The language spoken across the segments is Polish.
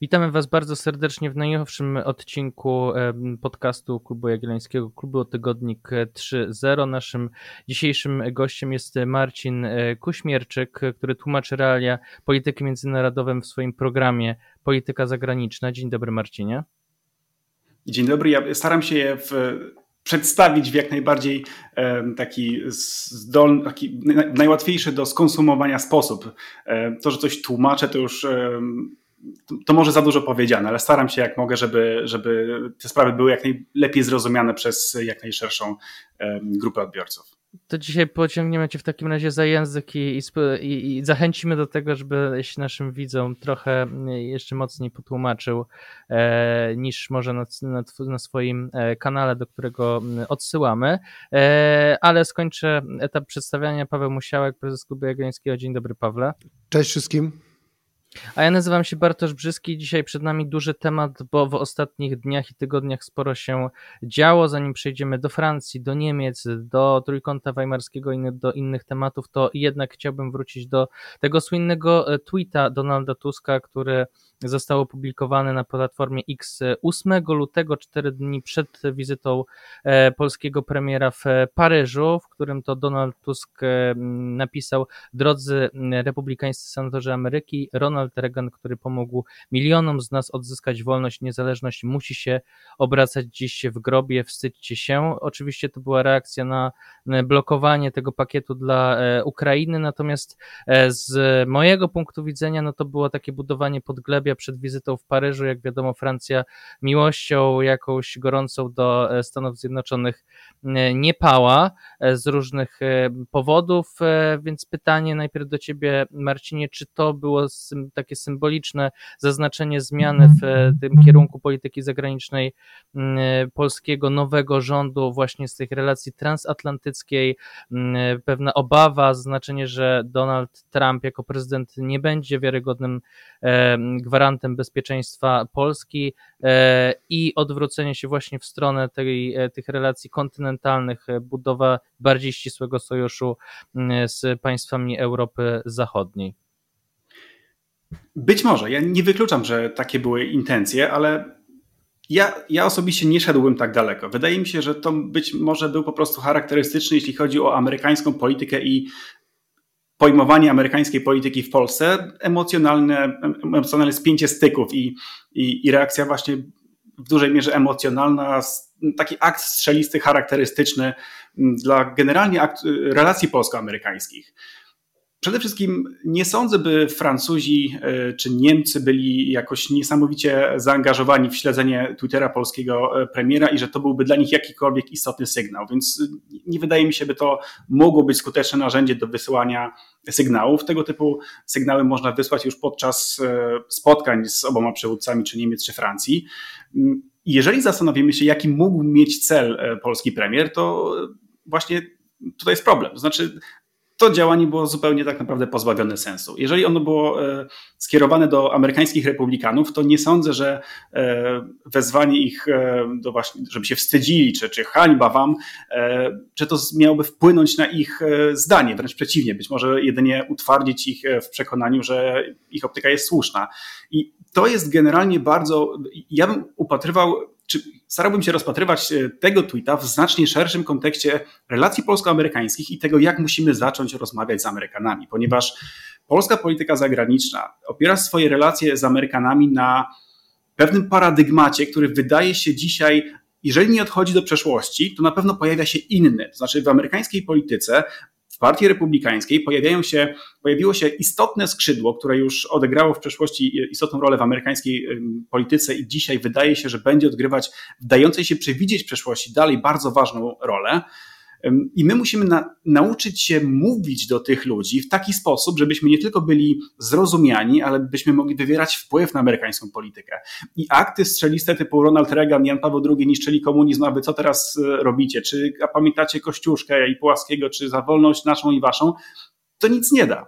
Witamy Was bardzo serdecznie w najnowszym odcinku podcastu Klubu Jagiellońskiego, Klubu Tygodnik 3.0. Naszym dzisiejszym gościem jest Marcin e, Kuśmierczyk, który tłumaczy realia polityki międzynarodowej w swoim programie Polityka Zagraniczna. Dzień dobry Marcinie. Dzień dobry, ja staram się je w przedstawić w jak najbardziej taki, zdolny, taki najłatwiejszy do skonsumowania sposób. To, że coś tłumaczę, to już to może za dużo powiedziane, ale staram się jak mogę, żeby, żeby te sprawy były jak najlepiej zrozumiane przez jak najszerszą grupę odbiorców. To dzisiaj pociągniemy Cię w takim razie za język i, i, i zachęcimy do tego, żebyś naszym widzom trochę jeszcze mocniej potłumaczył e, niż może na, na, na, swoim e, kanale, do którego odsyłamy. E, ale skończę etap przedstawiania. Paweł Musiałek, prezes Klubu Jagiellońskiego. Dzień dobry, Pawle. Cześć wszystkim. A ja nazywam się Bartosz Brzyski. Dzisiaj przed nami duży temat, bo w ostatnich dniach i tygodniach sporo się działo. Zanim przejdziemy do Francji, do Niemiec, do Trójkąta Weimarskiego i do innych tematów, to jednak chciałbym wrócić do tego słynnego e, tweeta Donalda Tuska, który został opublikowany na platformie X 8 lutego, cztery dni przed wizytą e, polskiego premiera w Paryżu, w którym to Donald Tusk e, napisał: Drodzy republikańscy senatorzy Ameryki, Ronald Reagan, który pomógł milionom z nas odzyskać wolność i niezależność, musi się obracać dziś w grobie, wstydźcie się. Oczywiście to była reakcja na blokowanie tego pakietu dla e, Ukrainy, natomiast z mojego punktu widzenia, no to było takie budowanie pod przed wizytą w Paryżu. Jak wiadomo, Francja miłością jakąś gorącą do e, Stanów Zjednoczonych e, nie pała e, z różnych powodów, więc pytanie najpierw do Ciebie, Marcinie, czy to było takie symboliczne zaznaczenie zmiany w tym kierunku polityki zagranicznej polskiego nowego rządu, właśnie z tych relacji transatlantyckiej, pewna obawa, znaczenie, że Donald Trump jako prezydent nie będzie wiarygodnym gwarantem gwarantem bezpieczeństwa Polski e, i odwrócenie się właśnie w stronę tej, e, tych relacji kontynentalnych, e, budowa bardziej ścisłego sojuszu z państwami Europy Zachodniej. Być może. Ja nie wykluczam, że takie były intencje, ale ja, ja osobiście nie szedłbym tak daleko. Wydaje mi się, że to być może był po prostu charakterystyczny, jeśli chodzi o amerykańską politykę i pojmowanie amerykańskiej polityki w Polsce, emocjonalne, emocjonalne spięcie styków i, i, i reakcja właśnie w dużej mierze emocjonalna, taki akt strzelisty charakterystyczny dla generalnie relacji polsko-amerykańskich. Przede wszystkim nie sądzę, by Francuzi e, czy Niemcy byli jakoś niesamowicie zaangażowani w śledzenie Twittera polskiego e, premiera i że to byłby dla nich jakikolwiek istotny sygnał. Więc e, nie wydaje mi się, by to mogło być skuteczne narzędzie do wysyłania sygnałów. Tego typu sygnały można wysłać już podczas spotkań z oboma przywódcami, czy Niemiec, czy Francji. Mm, jeżeli zastanowimy się, jaki mógł mieć cel polski premier, to właśnie tutaj jest problem. To znaczy, to działanie było zupełnie tak naprawdę pozbawione sensu. Jeżeli ono było e, skierowane do amerykańskich republikanów, to nie sądzę, że e, wezwanie ich e, do właśnie, żeby się wstydzili, czy, czy hańba wam, czy to miałoby wpłynąć na ich zdanie, wręcz przeciwnie, być może jedynie utwardzić ich w przekonaniu, że ich optyka jest słuszna. I to jest generalnie bardzo, ja bym upatrywał czy starałbym się rozpatrywać e, tego tweeta w znacznie szerszym kontekście relacji polsko-amerykańskich i tego, jak musimy zacząć rozmawiać z Amerykanami, ponieważ polska polityka zagraniczna opiera swoje relacje z Amerykanami na pewnym paradygmacie, który wydaje się dzisiaj jeżeli nie odchodzi do przeszłości, to na pewno pojawia się inny. To znaczy w amerykańskiej polityce w Partii Republikańskiej pojawiają się, pojawiło się istotne skrzydło, które już odegrało w przeszłości istotną rolę w amerykańskiej polityce i dzisiaj wydaje się, że będzie odgrywać w dającej się przewidzieć przeszłości dalej bardzo ważną rolę. I my musimy na, nauczyć się mówić do tych ludzi w taki sposób, żebyśmy nie tylko byli zrozumiani, ale byśmy mogli wywierać wpływ na amerykańską politykę. I akty strzeliste typu Ronald Reagan, Jan Paweł II niszczyli komunizm, a wy co teraz e, robicie? Czy a pamiętacie Kościuszkę i Płaskiego, czy za wolność naszą i waszą? To nic nie da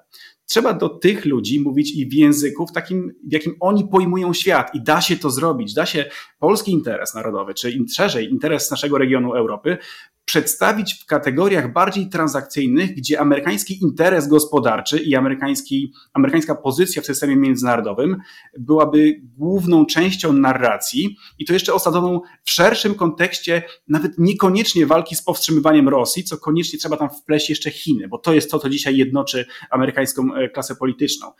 trzeba do tych ludzi mówić i w języku, w takim, w jakim oni pojmują świat i da się to zrobić. Da się polski interes narodowy, czy szerzej interes naszego regionu Europy przedstawić w kategoriach bardziej transakcyjnych, gdzie amerykański interes gospodarczy i amerykański, amerykańska pozycja w systemie międzynarodowym byłaby główną częścią narracji i to jeszcze osadzoną w szerszym kontekście nawet niekoniecznie walki z powstrzymywaniem Rosji, co koniecznie trzeba tam wpleść jeszcze Chiny, bo to jest to, co dzisiaj jednoczy amerykańską e, klasę polityczną.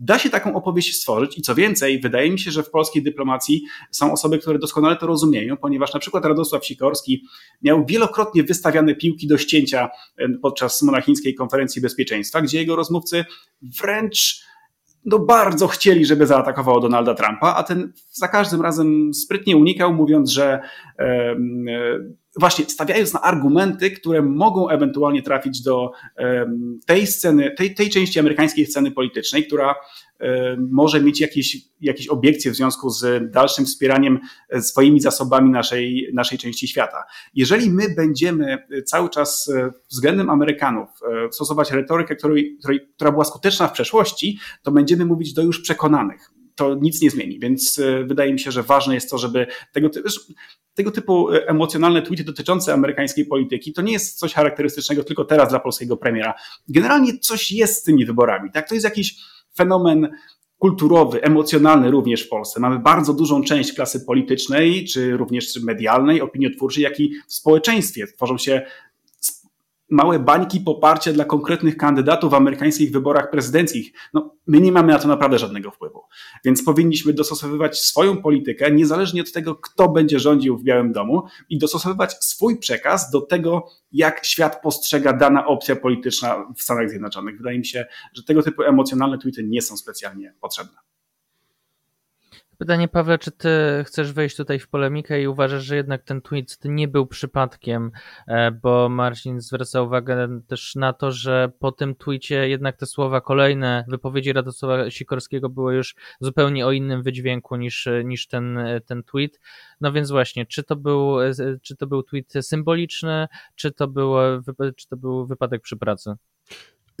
Da się taką opowieść stworzyć i co więcej, wydaje mi się, że w polskiej dyplomacji są osoby, które doskonale to rozumieją, ponieważ na przykład Radosław Sikorski miał wielokrotnie wystawiane piłki do ścięcia podczas monachińskiej konferencji bezpieczeństwa, gdzie jego rozmówcy wręcz no bardzo chcieli, żeby zaatakowało Donalda Trumpa, a ten za każdym razem sprytnie unikał, mówiąc, że e, właśnie stawiając na argumenty, które mogą ewentualnie trafić do tej sceny, tej, tej części amerykańskiej sceny politycznej, która może mieć jakieś, jakieś obiekcje w związku z dalszym wspieraniem e, swoimi zasobami naszej, naszej części świata. Jeżeli my będziemy cały czas e, względem Amerykanów e, stosować retorykę, której, której, która była skuteczna w przeszłości, to będziemy mówić do już przekonanych to nic nie zmieni. Więc wydaje mi się, że ważne jest to, żeby tego, tego typu emocjonalne tweety dotyczące amerykańskiej polityki to nie jest coś charakterystycznego tylko teraz dla polskiego premiera. Generalnie coś jest z tymi wyborami. Tak? To jest jakiś fenomen kulturowy, emocjonalny również w Polsce. Mamy bardzo dużą część klasy politycznej, czy również medialnej, opiniotwórczej, jak i w społeczeństwie. Tworzą się małe bańki poparcia dla konkretnych kandydatów w amerykańskich wyborach prezydenckich. No, my nie mamy na to naprawdę żadnego wpływu. Więc powinniśmy dostosowywać swoją politykę, niezależnie od tego, kto będzie rządził w Białym Domu, i dostosowywać swój przekaz do tego, jak świat postrzega dana opcja polityczna w Stanach Zjednoczonych. Wydaje mi się, że tego typu emocjonalne tweety nie są specjalnie potrzebne. Pytanie, Pawle, czy ty chcesz wejść tutaj w polemikę i uważasz, że jednak ten tweet nie był przypadkiem, e, bo Marcin zwraca uwagę też na to, że po tym tweetie jednak te słowa kolejne, wypowiedzi Radosława Sikorskiego były już zupełnie o innym wydźwięku niż, niż ten, ten tweet. No więc właśnie, czy to był, czy to był tweet symboliczny, czy to, było, czy to był wypadek przy pracy?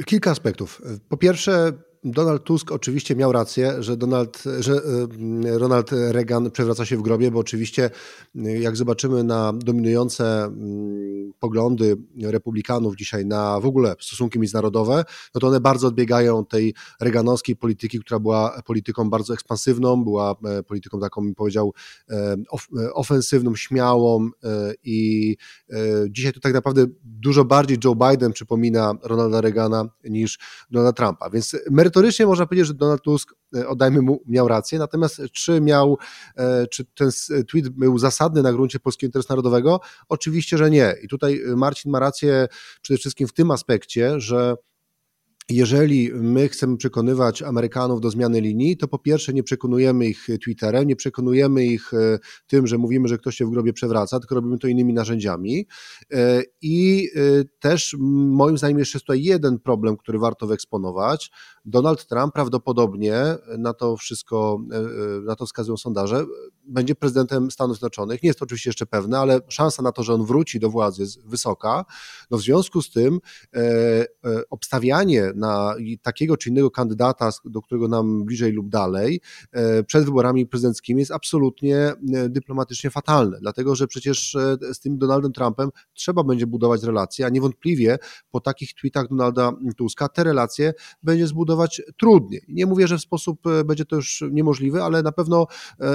Kilka aspektów. Po pierwsze, Donald Tusk oczywiście miał rację, że, Donald, że e, Ronald Reagan przewraca się w grobie, bo oczywiście e, jak zobaczymy na dominujące mm, poglądy republikanów dzisiaj na w ogóle stosunki międzynarodowe, no to one bardzo odbiegają tej reganowskiej polityki, która była polityką bardzo ekspansywną, była e, polityką taką, bym powiedział, ofensywną, śmiałą i dzisiaj to tak naprawdę dużo bardziej Joe Biden przypomina Ronalda Reagana niż Donalda Trumpa, więc merytorycznie można powiedzieć, że Donald Tusk, e, oddajmy mu, miał rację, natomiast czy miał, e, czy ten tweet był zasadny na gruncie polskiego interesu narodowego? Oczywiście, że nie. I tutaj Marcin ma rację przede wszystkim w tym aspekcie, że jeżeli my chcemy przekonywać Amerykanów do zmiany linii, to po pierwsze nie przekonujemy ich Twitterem, nie przekonujemy ich e, tym, że mówimy, że ktoś się w grobie przewraca, tylko robimy to innymi narzędziami. E, I e, też moim zdaniem jeszcze jest tutaj jeden problem, który warto wyeksponować. Donald Trump prawdopodobnie na to wszystko, na to wskazują sondaże, będzie prezydentem Stanów Zjednoczonych. Nie jest to oczywiście jeszcze pewne, ale szansa na to, że on wróci do władzy jest wysoka. No w związku z tym obstawianie na takiego czy innego kandydata, do którego nam bliżej lub dalej, e, przed wyborami prezydenckimi jest absolutnie e, dyplomatycznie fatalne, dlatego że przecież e, z tym Donaldem Trumpem trzeba będzie budować relacje, a niewątpliwie po takich tweetach Donalda Tuska te relacje będzie zbudować trudniej. Nie mówię, że w sposób będzie to już niemożliwe, ale na pewno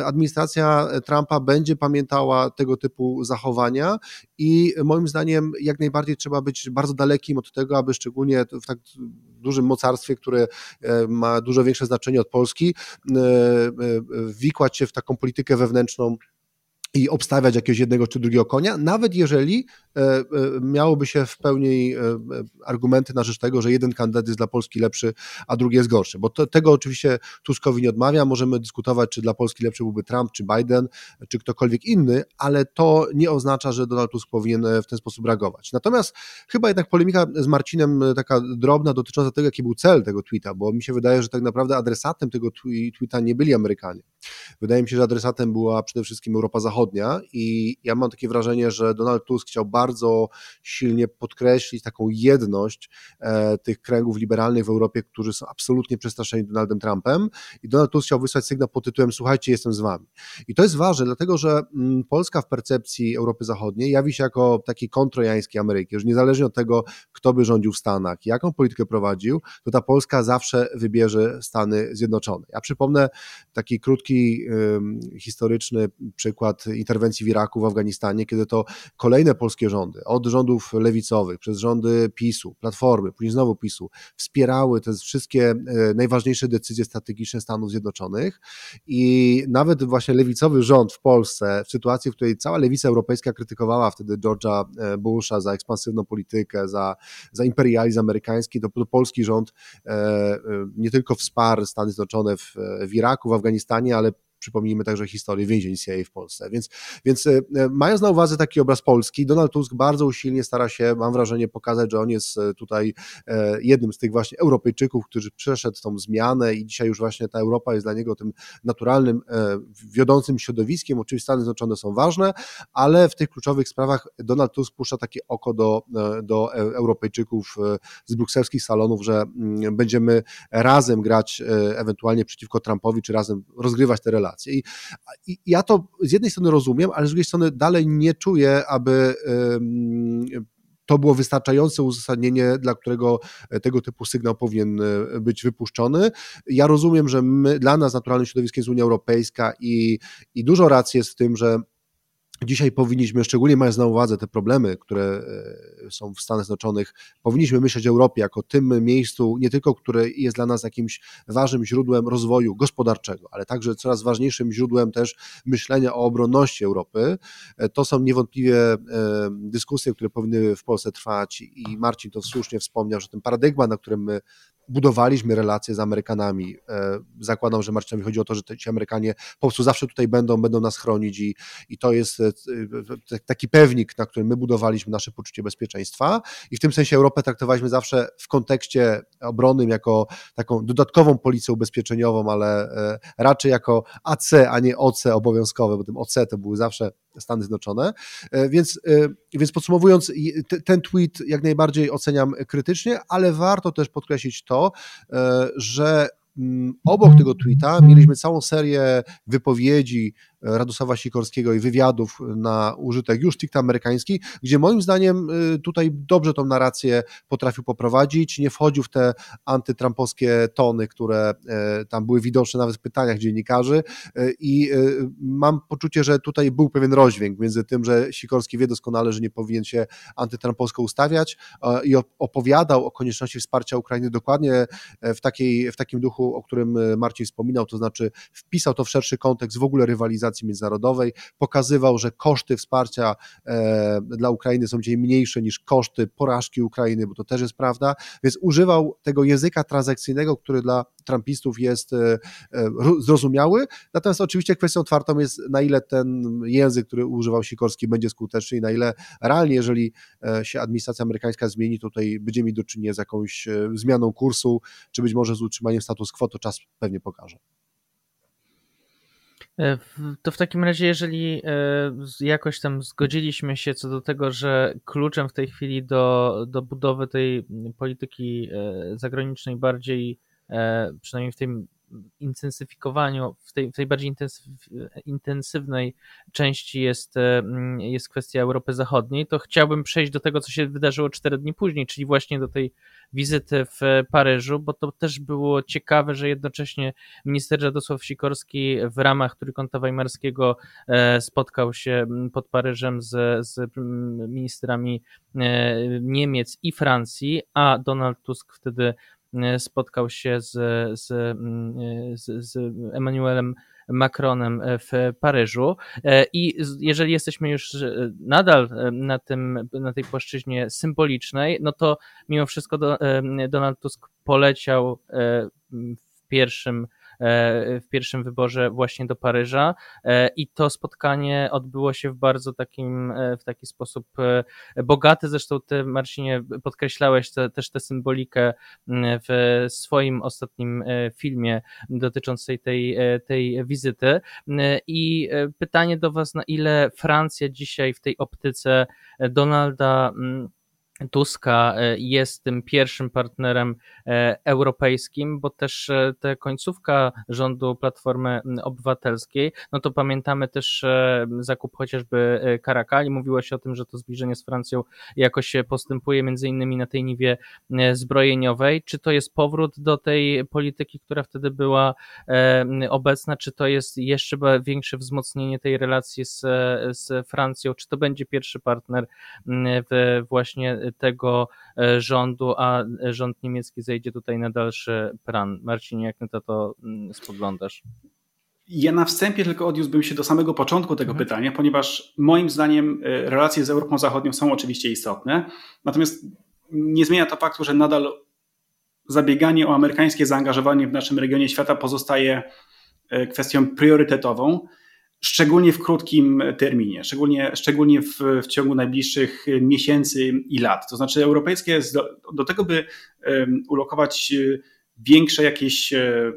administracja Trumpa będzie pamiętała tego typu zachowania i moim zdaniem jak najbardziej trzeba być bardzo dalekim od tego, aby szczególnie w tak dużym mocarstwie, które e, ma dużo większe znaczenie od Polski, e, e, wikłać się w taką politykę wewnętrzną i obstawiać jakiegoś jednego czy drugiego konia, nawet jeżeli e, e, miałoby się w pełni e, argumenty na rzecz tego, że jeden kandydat jest dla Polski lepszy, a drugi jest gorszy. Bo to, tego oczywiście Tuskowi nie odmawia. Możemy dyskutować, czy dla Polski lepszy byłby Trump, czy Biden, czy ktokolwiek inny, ale to nie oznacza, że Donald Tusk powinien w ten sposób reagować. Natomiast chyba jednak polemika z Marcinem taka drobna dotycząca tego, jaki był cel tego tweeta, bo mi się wydaje, że tak naprawdę adresatem tego tweeta nie byli Amerykanie. Wydaje mi się, że adresatem była przede wszystkim Europa Zachodnia I ja mam takie wrażenie, że Donald Tusk chciał bardzo silnie podkreślić taką jedność e, tych kręgów liberalnych w Europie, którzy są absolutnie przestraszeni Donaldem Trumpem i Donald Tusk chciał wysłać sygnał pod tytułem słuchajcie, jestem z wami. I to jest ważne, dlatego że mm, Polska w percepcji Europy Zachodniej jawi się jako taki kontrojański Ameryki, już niezależnie od tego, kto by rządził w Stanach, jaką politykę prowadził, to ta Polska zawsze wybierze Stany Zjednoczone. Ja przypomnę taki krótki historyczny przykład interwencji w Iraku, w Afganistanie, kiedy to kolejne polskie rządy, od rządów lewicowych, przez rządy PiSu, Platformy, później znowu PiSu, wspierały te wszystkie e, najważniejsze decyzje strategiczne Stanów Zjednoczonych. I nawet właśnie lewicowy rząd w Polsce, w sytuacji, w której cała lewica europejska krytykowała wtedy George'a e, Busha za ekspansywną politykę, za, za imperializm amerykański, to, to polski rząd e, nie tylko wsparł Stany Zjednoczone w, w Iraku, w Afganistanie, ale przypomnijmy także historię więzień CIA w Polsce. Więc, więc e, mając na uwadze taki obraz Polski, Donald Tusk bardzo usilnie stara się, mam wrażenie, pokazać, że on jest e, tutaj e, jednym z tych właśnie Europejczyków, którzy przeszedł tą zmianę i dzisiaj już właśnie ta Europa jest dla niego tym naturalnym, wiodącym środowiskiem. Oczywiście Stany Zjednoczone są ważne, ale w tych kluczowych sprawach Donald Tusk puszcza takie oko do, do Europejczyków z brukselskich salonów, że mm, będziemy razem grać ewentualnie przeciwko Trumpowi, czy razem rozgrywać te relacje. I, I, ja to z jednej strony rozumiem, ale z drugiej strony dalej nie czuję, aby to było wystarczające uzasadnienie, dla którego tego typu sygnał powinien e, być wypuszczony. Ja rozumiem, że my, dla nas naturalnym środowiskiem jest Unia Europejska i, i dużo racji jest w tym, że Dzisiaj powinniśmy, szczególnie mając na uwadze te problemy, które e, są w Stanach Zjednoczonych, powinniśmy myśleć o Europie jako tym miejscu, nie tylko które jest dla nas jakimś ważnym źródłem rozwoju gospodarczego, ale także coraz ważniejszym źródłem też myślenia o obronności Europy. E, to są niewątpliwie e, dyskusje, które powinny w Polsce trwać i Marcin to słusznie wspomniał, że ten paradygmat, na którym my budowaliśmy relacje z Amerykanami. E, zakładam, że Marcinowi chodzi o to, że ci Amerykanie po prostu zawsze tutaj będą, będą nas chronić i, i to jest e, taki pewnik, na którym my budowaliśmy nasze poczucie bezpieczeństwa i w tym sensie Europę traktowaliśmy zawsze w kontekście obronnym jako taką dodatkową policję ubezpieczeniową, ale e, raczej jako AC, a nie OC obowiązkowe, bo tym OC to były zawsze Stany Zjednoczone. E, więc, e, więc podsumowując, ten tweet jak najbardziej oceniam krytycznie, ale warto też podkreślić to, e, że mm, obok tego tweeta mieliśmy całą serię wypowiedzi Radosława Sikorskiego i wywiadów na użytek już stricte amerykański, gdzie moim zdaniem y, tutaj dobrze tą narrację potrafił poprowadzić, nie wchodził w te antytrampowskie tony, które e, tam były widoczne nawet w pytaniach dziennikarzy e, i e, mam poczucie, że tutaj był pewien rozdźwięk między tym, że Sikorski wie doskonale, że nie powinien się antytrampowsko ustawiać i opowiadał o konieczności wsparcia Ukrainy dokładnie w, takiej, w takim duchu, o którym Marcin wspominał, to znaczy wpisał to w szerszy kontekst w ogóle rywalizacji organizacji międzynarodowej, pokazywał, że koszty wsparcia e, dla Ukrainy są dzisiaj mniejsze niż koszty porażki Ukrainy, bo to też jest prawda, więc używał tego języka transakcyjnego, który dla trumpistów jest e, e, zrozumiały, natomiast oczywiście kwestią otwartą jest, na ile ten język, który używał Sikorski będzie skuteczny i na ile realnie, jeżeli się administracja amerykańska zmieni, tutaj będziemy mieć do czynienia z jakąś zmianą kursu, czy być może z utrzymaniem status quo, to czas pewnie pokaże. E, to w takim razie, jeżeli e, jakoś tam zgodziliśmy się co do tego, że kluczem w tej chwili do, do budowy tej polityki e, zagranicznej bardziej, przynajmniej w tym intensyfikowaniu, w tej, w tej bardziej intensywnej części jest, mm, jest kwestia Europy Zachodniej, to chciałbym przejść do tego, co się wydarzyło cztery dni później, czyli właśnie do tej wizyty w Paryżu, bo to też było ciekawe, że jednocześnie minister Radosław Sikorski w ramach Trójkąta Weimarskiego e, spotkał się pod Paryżem z, z ministrami e, Niemiec i Francji, a Donald Tusk wtedy E, spotkał się z, z, mm, e, z, z Emmanuelem Macronem w Paryżu. E, I jeżeli jesteśmy już nadal na, tym, na tej płaszczyźnie symbolicznej, no to mimo wszystko Donald Tusk poleciał w pierwszym w pierwszym wyborze właśnie do Paryża. I to spotkanie odbyło się w bardzo takim, w taki sposób bogaty, zresztą ty Marcinie podkreślałeś te, też tę symbolikę w swoim ostatnim filmie dotyczącej tej, tej wizyty. I pytanie do was, na ile Francja dzisiaj w tej optyce Donalda Tuska e, jest tym pierwszym partnerem e, europejskim, bo też e, ta końcówka rządu Platformy Obywatelskiej, no to pamiętamy też zakup chociażby Karakali, mówiło się o tym, że to zbliżenie z Francją jakoś postępuje między innymi na tej niwie zbrojeniowej. Czy to jest powrót do tej polityki, która wtedy była obecna, czy to jest jeszcze większe wzmocnienie tej relacji z, z Francją, czy to będzie pierwszy partner w właśnie tego e, rządu, a rząd niemiecki zejdzie tutaj na dalszy plan. Marcin, jak na to mm, spoglądasz? Ja na wstępie tylko odniósłbym się do samego początku tego mhm. pytania, ponieważ moim zdaniem e, relacje z Europą Zachodnią są oczywiście istotne, natomiast nie zmienia to faktu, że nadal zabieganie o amerykańskie zaangażowanie w naszym regionie świata pozostaje e, kwestią priorytetową szczególnie w krótkim terminie, szczególnie, szczególnie w, w ciągu najbliższych miesięcy i lat. To znaczy, europejskie do, do tego, by ulokować e, większe jakieś e,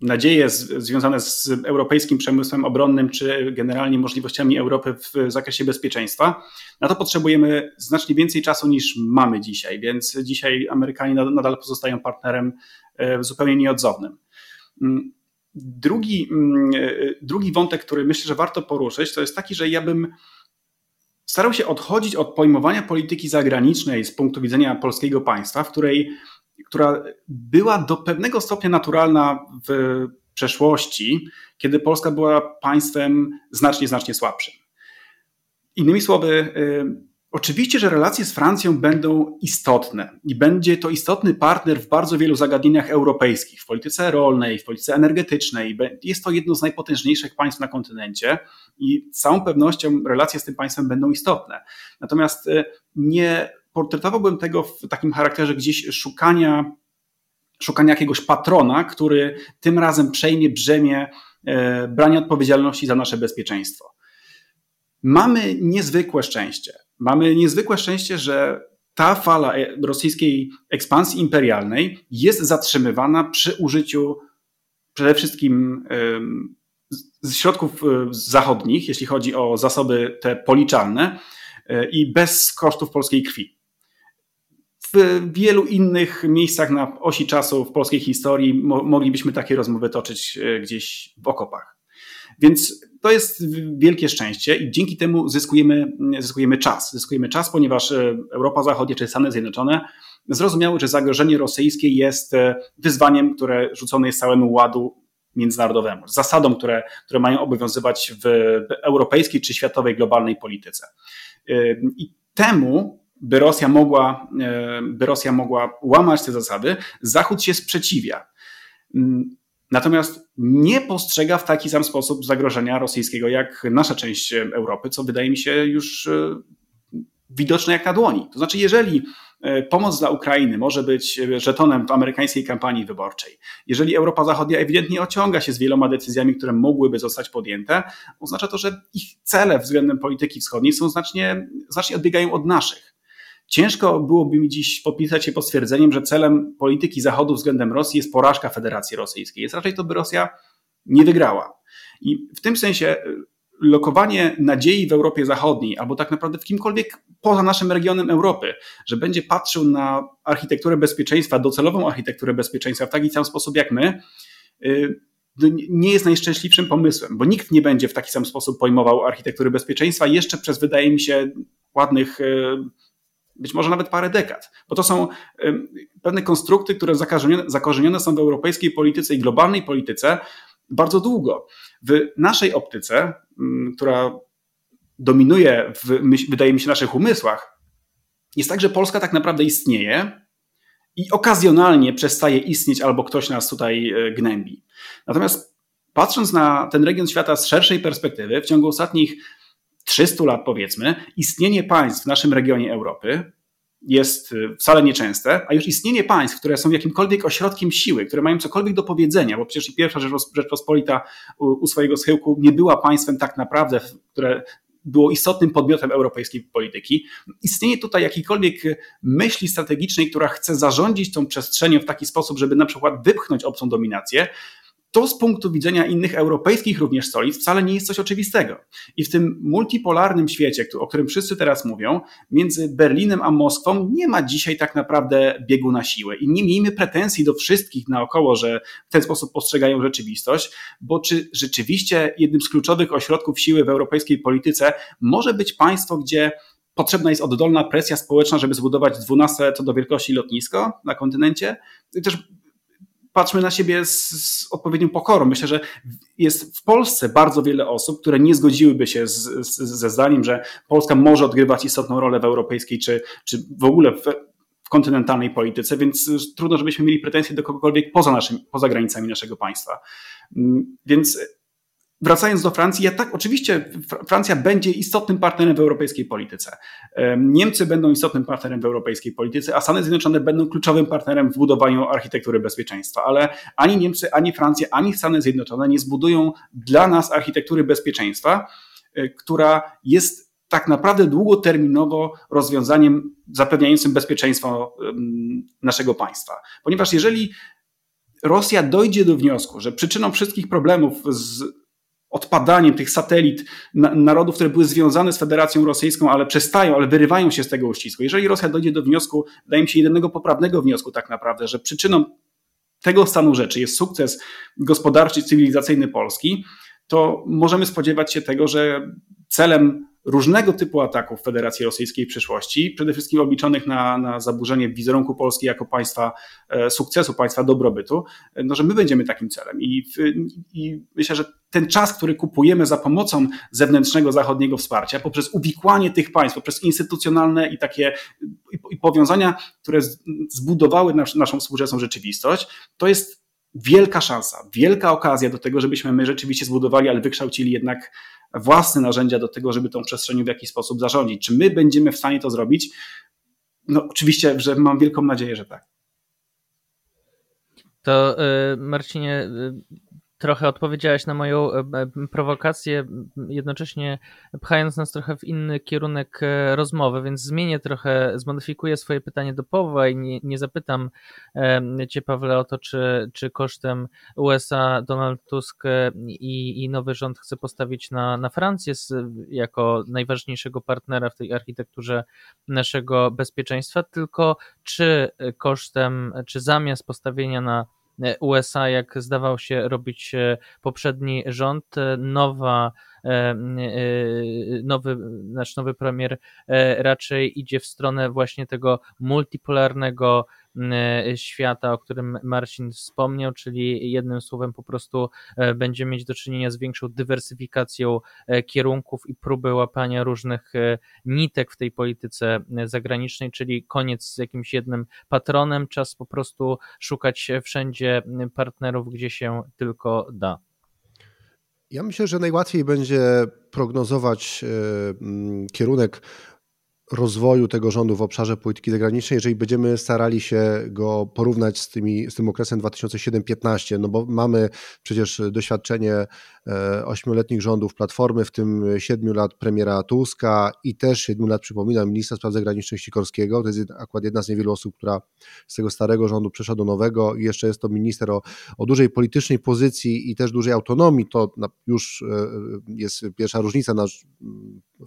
nadzieje z, związane z europejskim przemysłem obronnym, czy generalnie możliwościami Europy w zakresie bezpieczeństwa, na to potrzebujemy znacznie więcej czasu niż mamy dzisiaj, więc dzisiaj Amerykanie nadal pozostają partnerem e, zupełnie nieodzownym. Drugi, mm, e, drugi wątek, który myślę, że warto poruszyć, to jest taki, że ja bym starał się odchodzić od pojmowania polityki zagranicznej z punktu widzenia polskiego państwa, w której, która była do pewnego stopnia naturalna w przeszłości, kiedy Polska była państwem znacznie, znacznie słabszym. Innymi słowy, e, Oczywiście, że relacje z Francją będą istotne i będzie to istotny partner w bardzo wielu zagadnieniach europejskich, w polityce rolnej, w polityce energetycznej. Jest to jedno z najpotężniejszych państw na kontynencie i z całą pewnością relacje z tym państwem będą istotne. Natomiast e, nie portretowałbym tego w takim charakterze gdzieś szukania, szukania jakiegoś patrona, który tym razem przejmie brzemię e, brania odpowiedzialności za nasze bezpieczeństwo. Mamy niezwykłe szczęście mamy niezwykłe szczęście, że ta fala e, rosyjskiej ekspansji imperialnej jest zatrzymywana przy użyciu przede wszystkim z środków e, zachodnich, jeśli chodzi o zasoby te policzalne e, i bez kosztów polskiej krwi. W wielu innych miejscach na osi czasu w polskiej historii moglibyśmy takie rozmowy toczyć gdzieś w okopach. Więc to jest wielkie szczęście i dzięki temu zyskujemy, zyskujemy czas. Zyskujemy czas, ponieważ e, Europa Zachodnia czy Stany Zjednoczone zrozumiały, że zagrożenie rosyjskie jest e, wyzwaniem, które rzucone jest całemu ładu międzynarodowemu, zasadom, które, które mają obowiązywać w europejskiej czy światowej globalnej polityce. E, I temu, by Rosja mogła, by Rosja mogła łamać te zasady, Zachód się sprzeciwia. Natomiast nie postrzega w taki sam sposób zagrożenia rosyjskiego jak nasza część Europy, co wydaje mi się już e, widoczne jak na dłoni. To znaczy, jeżeli e, pomoc dla Ukrainy może być żetonem amerykańskiej kampanii wyborczej, jeżeli Europa Zachodnia ewidentnie ociąga się z wieloma decyzjami, które mogłyby zostać podjęte, oznacza to, że ich cele względem polityki wschodniej są znacznie, znacznie odbiegają od naszych. Ciężko byłoby mi dziś podpisać się pod stwierdzeniem, że celem polityki Zachodu względem Rosji jest porażka Federacji Rosyjskiej. Jest raczej to, by Rosja nie wygrała. I w tym sensie y, lokowanie nadziei w Europie Zachodniej, albo tak naprawdę w kimkolwiek poza naszym regionem Europy, że będzie patrzył na architekturę bezpieczeństwa, docelową architekturę bezpieczeństwa w taki sam sposób jak my, y, no, nie jest najszczęśliwszym pomysłem, bo nikt nie będzie w taki sam sposób pojmował architektury bezpieczeństwa jeszcze przez, wydaje mi się, ładnych y, być może nawet parę dekad, bo to są pewne konstrukty, które zakorzenione są w europejskiej polityce i globalnej polityce bardzo długo. W naszej optyce, która dominuje, w, wydaje mi się, naszych umysłach, jest tak, że Polska tak naprawdę istnieje i okazjonalnie przestaje istnieć albo ktoś nas tutaj e, gnębi. Natomiast patrząc na ten region świata z szerszej perspektywy, w ciągu ostatnich 300 lat powiedzmy, istnienie państw w naszym regionie Europy jest y, wcale nieczęste, a już istnienie państw, które są jakimkolwiek ośrodkiem siły, które mają cokolwiek do powiedzenia, bo przecież i pierwsza Rzeczpospolita u swojego schyłku nie była państwem tak naprawdę, które było istotnym podmiotem europejskiej polityki. Istnieje tutaj jakikolwiek myśli strategicznej, która chce zarządzić tą przestrzenią w taki sposób, żeby na przykład wypchnąć obcą dominację, to z punktu widzenia innych europejskich również stolic wcale nie jest coś oczywistego. I w tym multipolarnym świecie, o którym wszyscy teraz mówią, między Berlinem a Moskwą nie ma dzisiaj tak naprawdę biegu na siłę. I nie miejmy pretensji do wszystkich naokoło, że w ten sposób postrzegają rzeczywistość, bo czy rzeczywiście jednym z kluczowych ośrodków siły w europejskiej polityce może być państwo, gdzie potrzebna jest oddolna presja społeczna, żeby zbudować 12 co do wielkości lotnisko na kontynencie. Też patrzmy na siebie z, z, odpowiednią pokorą. Myślę, że jest w Polsce bardzo wiele osób, które nie zgodziłyby się z, z, ze zdaniem, że Polska może odgrywać istotną rolę w europejskiej czy, czy w ogóle w, w kontynentalnej polityce, więc trudno, żebyśmy mieli pretensje do kogokolwiek poza, naszym, poza granicami naszego państwa. Mm, więc Wracając do Francji, ja tak, oczywiście Francja będzie istotnym partnerem w europejskiej polityce. Niemcy będą istotnym partnerem w europejskiej polityce, a Stany Zjednoczone będą kluczowym partnerem w budowaniu architektury bezpieczeństwa. Ale ani Niemcy, ani Francja, ani Stany Zjednoczone nie zbudują dla nas architektury bezpieczeństwa, e, która jest tak naprawdę długoterminowo rozwiązaniem zapewniającym bezpieczeństwo naszego państwa. Ponieważ jeżeli Rosja dojdzie do wniosku, że przyczyną wszystkich problemów z odpadaniem tych satelit narodów, które były związane z Federacją Rosyjską, ale przestają, ale wyrywają się z tego uścisku. Jeżeli Rosja dojdzie do wniosku, wydaje mi się jedynego poprawnego wniosku tak naprawdę, że przyczyną tego stanu rzeczy jest sukces gospodarczy cywilizacyjny Polski, to możemy spodziewać się tego, że celem różnego typu ataków Federacji Rosyjskiej w przyszłości, przede wszystkim obliczonych na, na zaburzenie wizerunku Polski jako państwa e, sukcesu, państwa dobrobytu, no, że my będziemy takim celem. I, I myślę, że ten czas, który kupujemy za pomocą zewnętrznego zachodniego wsparcia, poprzez uwikłanie tych państw, poprzez instytucjonalne i takie i, powiązania, które zbudowały nasz, naszą współczesną rzeczywistość, to jest wielka szansa, wielka okazja do tego, żebyśmy my rzeczywiście zbudowali, ale wykształcili jednak własne narzędzia do tego, żeby tą przestrzenią w jakiś sposób zarządzić. Czy my będziemy w stanie to zrobić? No, oczywiście, że mam wielką nadzieję, że tak. To y, Marcinie, y, trochę odpowiedziałeś na moją e, e, prowokację, jednocześnie pchając nas trochę w inny kierunek e, rozmowy, więc zmienię trochę, zmodyfikuję swoje pytanie do Pawła i nie, nie zapytam Cię, Pawle, o to, czy, czy kosztem USA Donald Tusk i, i nowy rząd chce postawić na, na Francję jako najważniejszego partnera w tej architekturze naszego bezpieczeństwa, tylko czy kosztem, czy zamiast postawienia na USA, jak zdawał się robić e, poprzedni rząd, e, nowa nowy, nasz nowy premier raczej idzie w stronę właśnie tego multipolarnego E, świata, o którym Marcin wspomniał, czyli jednym słowem po prostu e, będziemy mieć do czynienia z większą dywersyfikacją e, kierunków i próby łapania różnych nitek w tej polityce zagranicznej, czyli koniec z jakimś jednym patronem, czas po prostu szukać wszędzie partnerów, gdzie się tylko da. Ja myślę, że najłatwiej będzie prognozować kierunek rozwoju tego rządu w obszarze polityki zagranicznej, jeżeli będziemy starali się go porównać z, tymi, z tym okresem 2007-15, no bo mamy przecież doświadczenie e, ośmioletnich rządów Platformy, w tym siedmiu lat premiera Tuska i też siedmiu lat, przypominam, ministra spraw zagranicznych Sikorskiego. To jest akurat jedna z niewielu osób, która z tego starego rządu przeszła do nowego i jeszcze jest to minister o, o dużej politycznej pozycji i też dużej autonomii. To już e, jest pierwsza różnica na,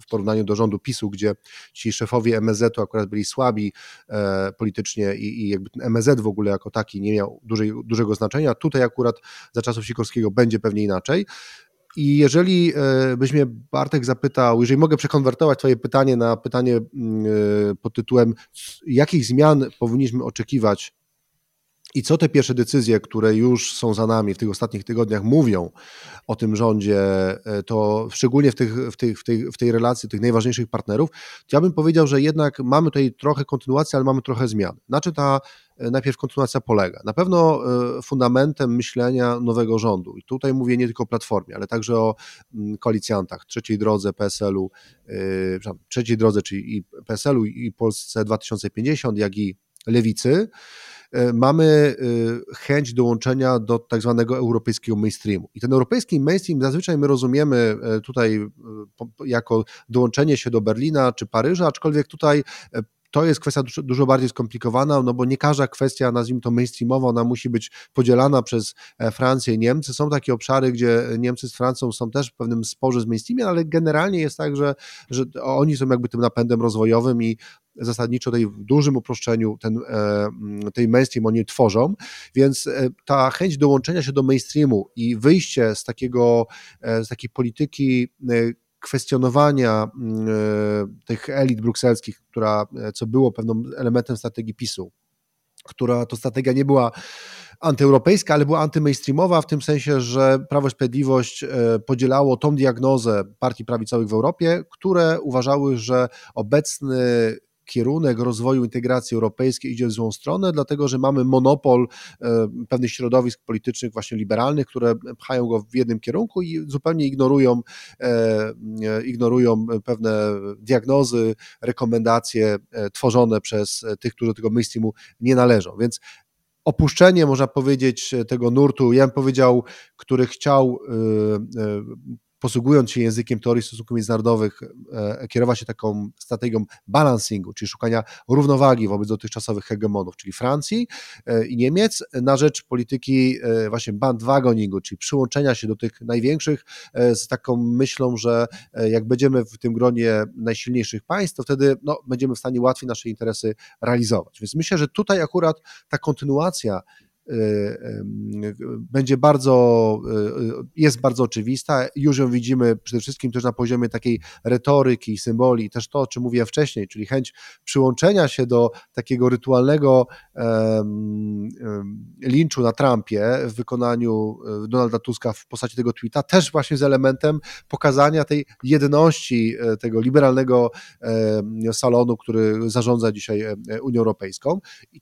w porównaniu do rządu PiSu, gdzie ci szefowie MSZ-u akurat byli słabi e, politycznie i, i jakby MSZ w ogóle jako taki nie miał dużej, dużego znaczenia. Tutaj akurat za czasów Sikorskiego będzie pewnie inaczej. I jeżeli e, byś mnie Bartek zapytał, jeżeli mogę przekonwertować Twoje pytanie na pytanie mm, e, pod tytułem, jakich zmian powinniśmy oczekiwać I co te pierwsze decyzje, które już są za nami w tych ostatnich tygodniach, mówią o tym rządzie, e, to szczególnie w, tych, w, tych, w, tej, w tej relacji tych najważniejszych partnerów, ja bym powiedział, że jednak mamy tutaj trochę kontynuację, ale mamy trochę zmian. Na czym ta e, najpierw kontynuacja polega? Na pewno e, fundamentem myślenia nowego rządu, i tutaj mówię nie tylko o Platformie, ale także o mm, koalicjantach, trzeciej drodze PSL-u, trzeciej drodze, czyli i PSL-u i Polsce 2050, jak i Lewicy, mamy e, chęć dołączenia do tak zwanego europejskiego mainstreamu. I ten europejski mainstream zazwyczaj my rozumiemy e, tutaj jako dołączenie się do Berlina czy Paryża, aczkolwiek tutaj to jest kwestia dużo, bardziej skomplikowana, no bo nie każda kwestia, nazwijmy to mainstreamowa, ona musi być podzielana przez Francję i Niemcy. Są takie obszary, gdzie Niemcy z Francją są też w pewnym sporze z mainstreamem, ale generalnie jest tak, że, że oni są jakby tym napędem rozwojowym i zasadniczo tej w dużym uproszczeniu ten, e, tej mainstream oni tworzą, więc e, ta chęć dołączenia się do mainstreamu i wyjście z takiego, e, z takiej polityki kwestionowania tych elit brukselskich, która, co było pewnym elementem strategii PiSu, która to strategia nie była antyeuropejska, ale była antymainstreamowa w tym sensie, że Prawo i Sprawiedliwość podzielało tą diagnozę partii prawicowych w Europie, które uważały, że obecny kierunek rozwoju integracji europejskiej idzie w złą stronę, dlatego że mamy monopol e, pewnych środowisk politycznych, właśnie liberalnych, które pchają go w jednym kierunku i zupełnie ignorują, e, ignorują pewne diagnozy, rekomendacje e, tworzone przez tych, którzy do tego mainstreamu nie należą. Więc opuszczenie, można powiedzieć, tego nurtu, ja bym powiedział, który chciał posługując się językiem teorii stosunków międzynarodowych, e, kierować się taką strategią balancingu, czyli szukania równowagi wobec dotychczasowych hegemonów, czyli Francji e, i Niemiec, na rzecz polityki e, właśnie bandwagoningu, czyli przyłączenia się do tych największych z taką myślą, że jak będziemy w tym gronie najsilniejszych państw, to wtedy no, będziemy w stanie łatwiej nasze interesy realizować. Więc myślę, że tutaj akurat ta kontynuacja będzie bardzo, y, jest bardzo oczywista. Już ją widzimy przede wszystkim też na poziomie takiej retoryki, symboli, też to, o czym mówiłem wcześniej, czyli chęć przyłączenia się do takiego rytualnego linczu na Trumpie w wykonaniu y, Donalda Tuska w postaci tego tweeta, też właśnie z elementem pokazania tej jedności tego liberalnego salonu, który zarządza dzisiaj Unią Europejską. I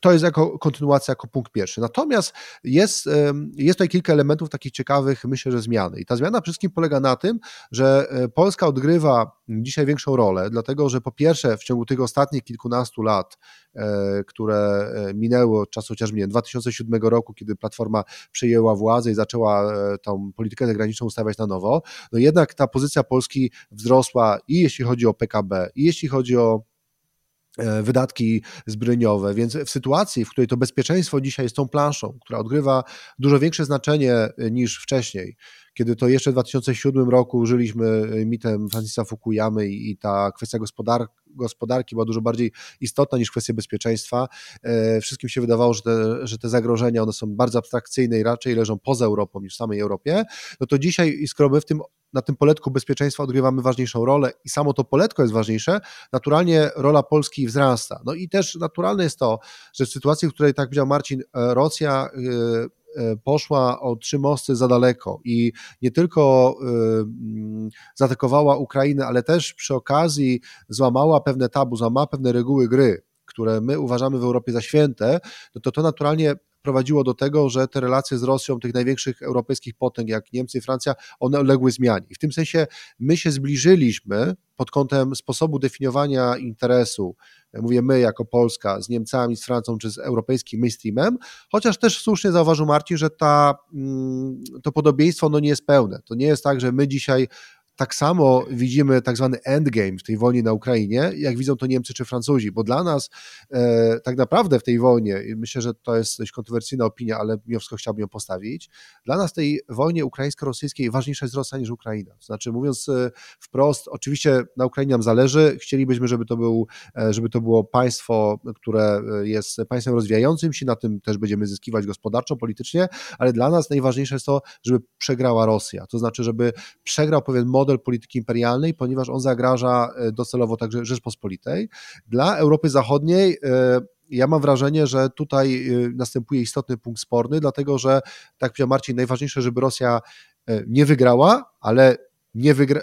to jest jako kontynuacja, jako punkt pierwszy. Natomiast jest, jest tutaj kilka elementów takich ciekawych, myślę, że zmiany. I ta zmiana wszystkim polega na tym, że e, Polska odgrywa dzisiaj większą rolę, dlatego że po pierwsze w ciągu tych ostatnich kilkunastu lat, e, które e, minęły od czasu chociażby nie, 2007 roku, kiedy Platforma przejęła władzę i zaczęła tą politykę zagraniczną ustawiać na nowo, no jednak ta pozycja Polski wzrosła i jeśli chodzi o PKB, i jeśli chodzi o wydatki zbrojeniowe, więc w sytuacji, w której to bezpieczeństwo dzisiaj jest tą planszą, która odgrywa dużo większe znaczenie e, niż wcześniej, kiedy to jeszcze w 2007 roku żyliśmy e, mitem Francisa Fukuyamy i, i ta kwestia gospodar gospodarki była dużo bardziej istotna niż kwestia bezpieczeństwa. Wszystkim się wydawało, że te, że te zagrożenia one są bardzo abstrakcyjne i raczej leżą poza Europą niż w samej Europie. No to dzisiaj, skoro my w tym na tym poletku bezpieczeństwa odgrywamy ważniejszą rolę i samo to poletko jest ważniejsze, naturalnie rola Polski wzrasta. No i też naturalne jest to, że w sytuacji, w której, tak powiedział Marcin, e, Rosja e, e, poszła o trzy mosty za daleko i nie tylko mm, zaatakowała Ukrainę, ale też przy okazji złamała pewne tabu, złamała pewne reguły gry, które my uważamy w Europie za święte, no to to naturalnie prowadziło do tego, że te relacje z Rosją tych największych europejskich potęg, jak Niemcy i Francja, one uległy zmianie. I w tym sensie my się zbliżyliśmy pod kątem sposobu definiowania interesu, mówię my jako Polska, z Niemcami, z Francją czy z europejskim mainstreamem, chociaż też słusznie zauważył Marcin, że ta, mm, to podobieństwo no nie jest pełne. To nie jest tak, że my dzisiaj tak samo widzimy tak zwany endgame w tej wojnie na Ukrainie, jak widzą to Niemcy czy Francuzi, bo dla nas e, tak naprawdę w tej wojnie, i myślę, że to jest dość kontrowersyjna opinia, ale mimo wszystko chciałbym ją postawić, dla nas w tej wojnie ukraińsko-rosyjskiej ważniejsza jest Rosja niż Ukraina. Znaczy mówiąc e, wprost, oczywiście na Ukrainie nam zależy, chcielibyśmy, żeby to, był, e, żeby to było państwo, które e, jest państwem rozwijającym się, na tym też będziemy zyskiwać gospodarczo, politycznie, ale dla nas najważniejsze jest to, żeby przegrała Rosja, to znaczy, żeby przegrał pewien model model polityki imperialnej, ponieważ on zagraża e, docelowo także Rzeczpospolitej. Dla Europy Zachodniej e, ja mam wrażenie, że tutaj następuje istotny punkt sporny, dlatego że, tak powiedział Marcin, najważniejsze, żeby Rosja nie wygrała, ale nie wygra,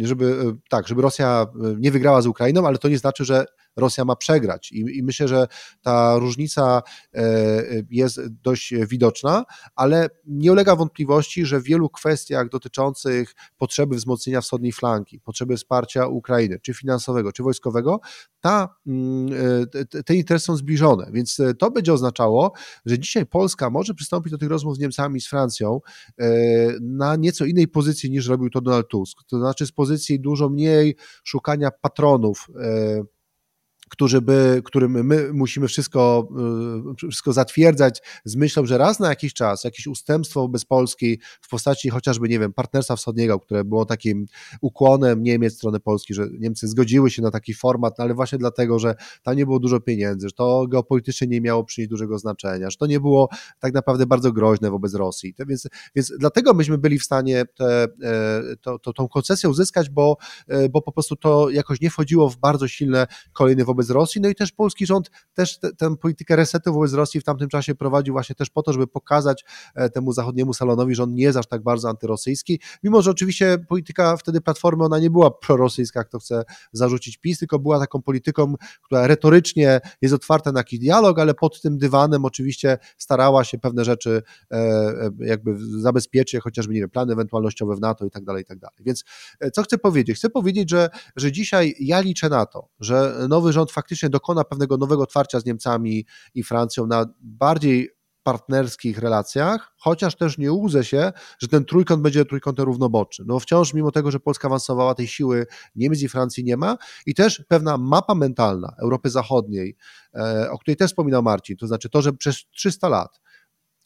żeby, tak, żeby Rosja nie wygrała z Ukrainą, ale to nie znaczy, że Rosja ma przegrać. I, I, myślę, że ta różnica e, jest dość widoczna, ale nie ulega wątpliwości, że w wielu kwestiach dotyczących potrzeby wzmocnienia wschodniej flanki, potrzeby wsparcia Ukrainy, czy finansowego, czy wojskowego, ta, mm, e, te interesy są zbliżone. Więc e, to będzie oznaczało, że dzisiaj Polska może przystąpić do tych rozmów z Niemcami, z Francją na nieco innej pozycji niż robił to Donald Tusk. To znaczy z pozycji dużo mniej szukania patronów którzy by, którym my musimy wszystko, y, wszystko zatwierdzać z myślą, że raz na jakiś czas jakieś ustępstwo wobec Polski w postaci chociażby, nie wiem, partnerstwa wschodniego, które było takim ukłonem Niemiec strony Polski, że Niemcy zgodziły się na taki format, no ale właśnie dlatego, że tam nie było dużo pieniędzy, że to geopolitycznie nie miało przynieść dużego znaczenia, że to nie było tak naprawdę bardzo groźne wobec Rosji. Więc, więc dlatego myśmy byli w stanie te, e, to, to, tą koncesję uzyskać, bo, e, bo po prostu to jakoś nie wchodziło w bardzo silne kolejny wobec wobec Rosji, no i też polski rząd też te, tę politykę resetu wobec Rosji w tamtym czasie prowadził właśnie też po to, żeby pokazać e, temu zachodniemu salonowi, że on nie jest aż tak bardzo antyrosyjski, mimo że oczywiście polityka wtedy Platformy, ona nie była prorosyjska, jak to chce zarzucić PiS, tylko była taką polityką, która retorycznie jest otwarta na jakiś dialog, ale pod tym dywanem oczywiście starała się pewne rzeczy e, e, jakby zabezpieczyć, chociażby, nie wiem, plany ewentualnościowe w NATO i tak dalej, i tak dalej. Więc co chcę powiedzieć? Chcę powiedzieć, że, że dzisiaj ja liczę na to, że nowy rząd faktycznie dokona pewnego nowego otwarcia z Niemcami i Francją na bardziej partnerskich relacjach, chociaż też nie łudzę się, że ten trójkąt będzie trójkątem równoboczny. No wciąż mimo tego, że Polska awansowała, tej siły Niemiec i Francji nie ma i też pewna mapa mentalna Europy Zachodniej, e, o której też wspominał Marcin, to znaczy to, że przez 300 lat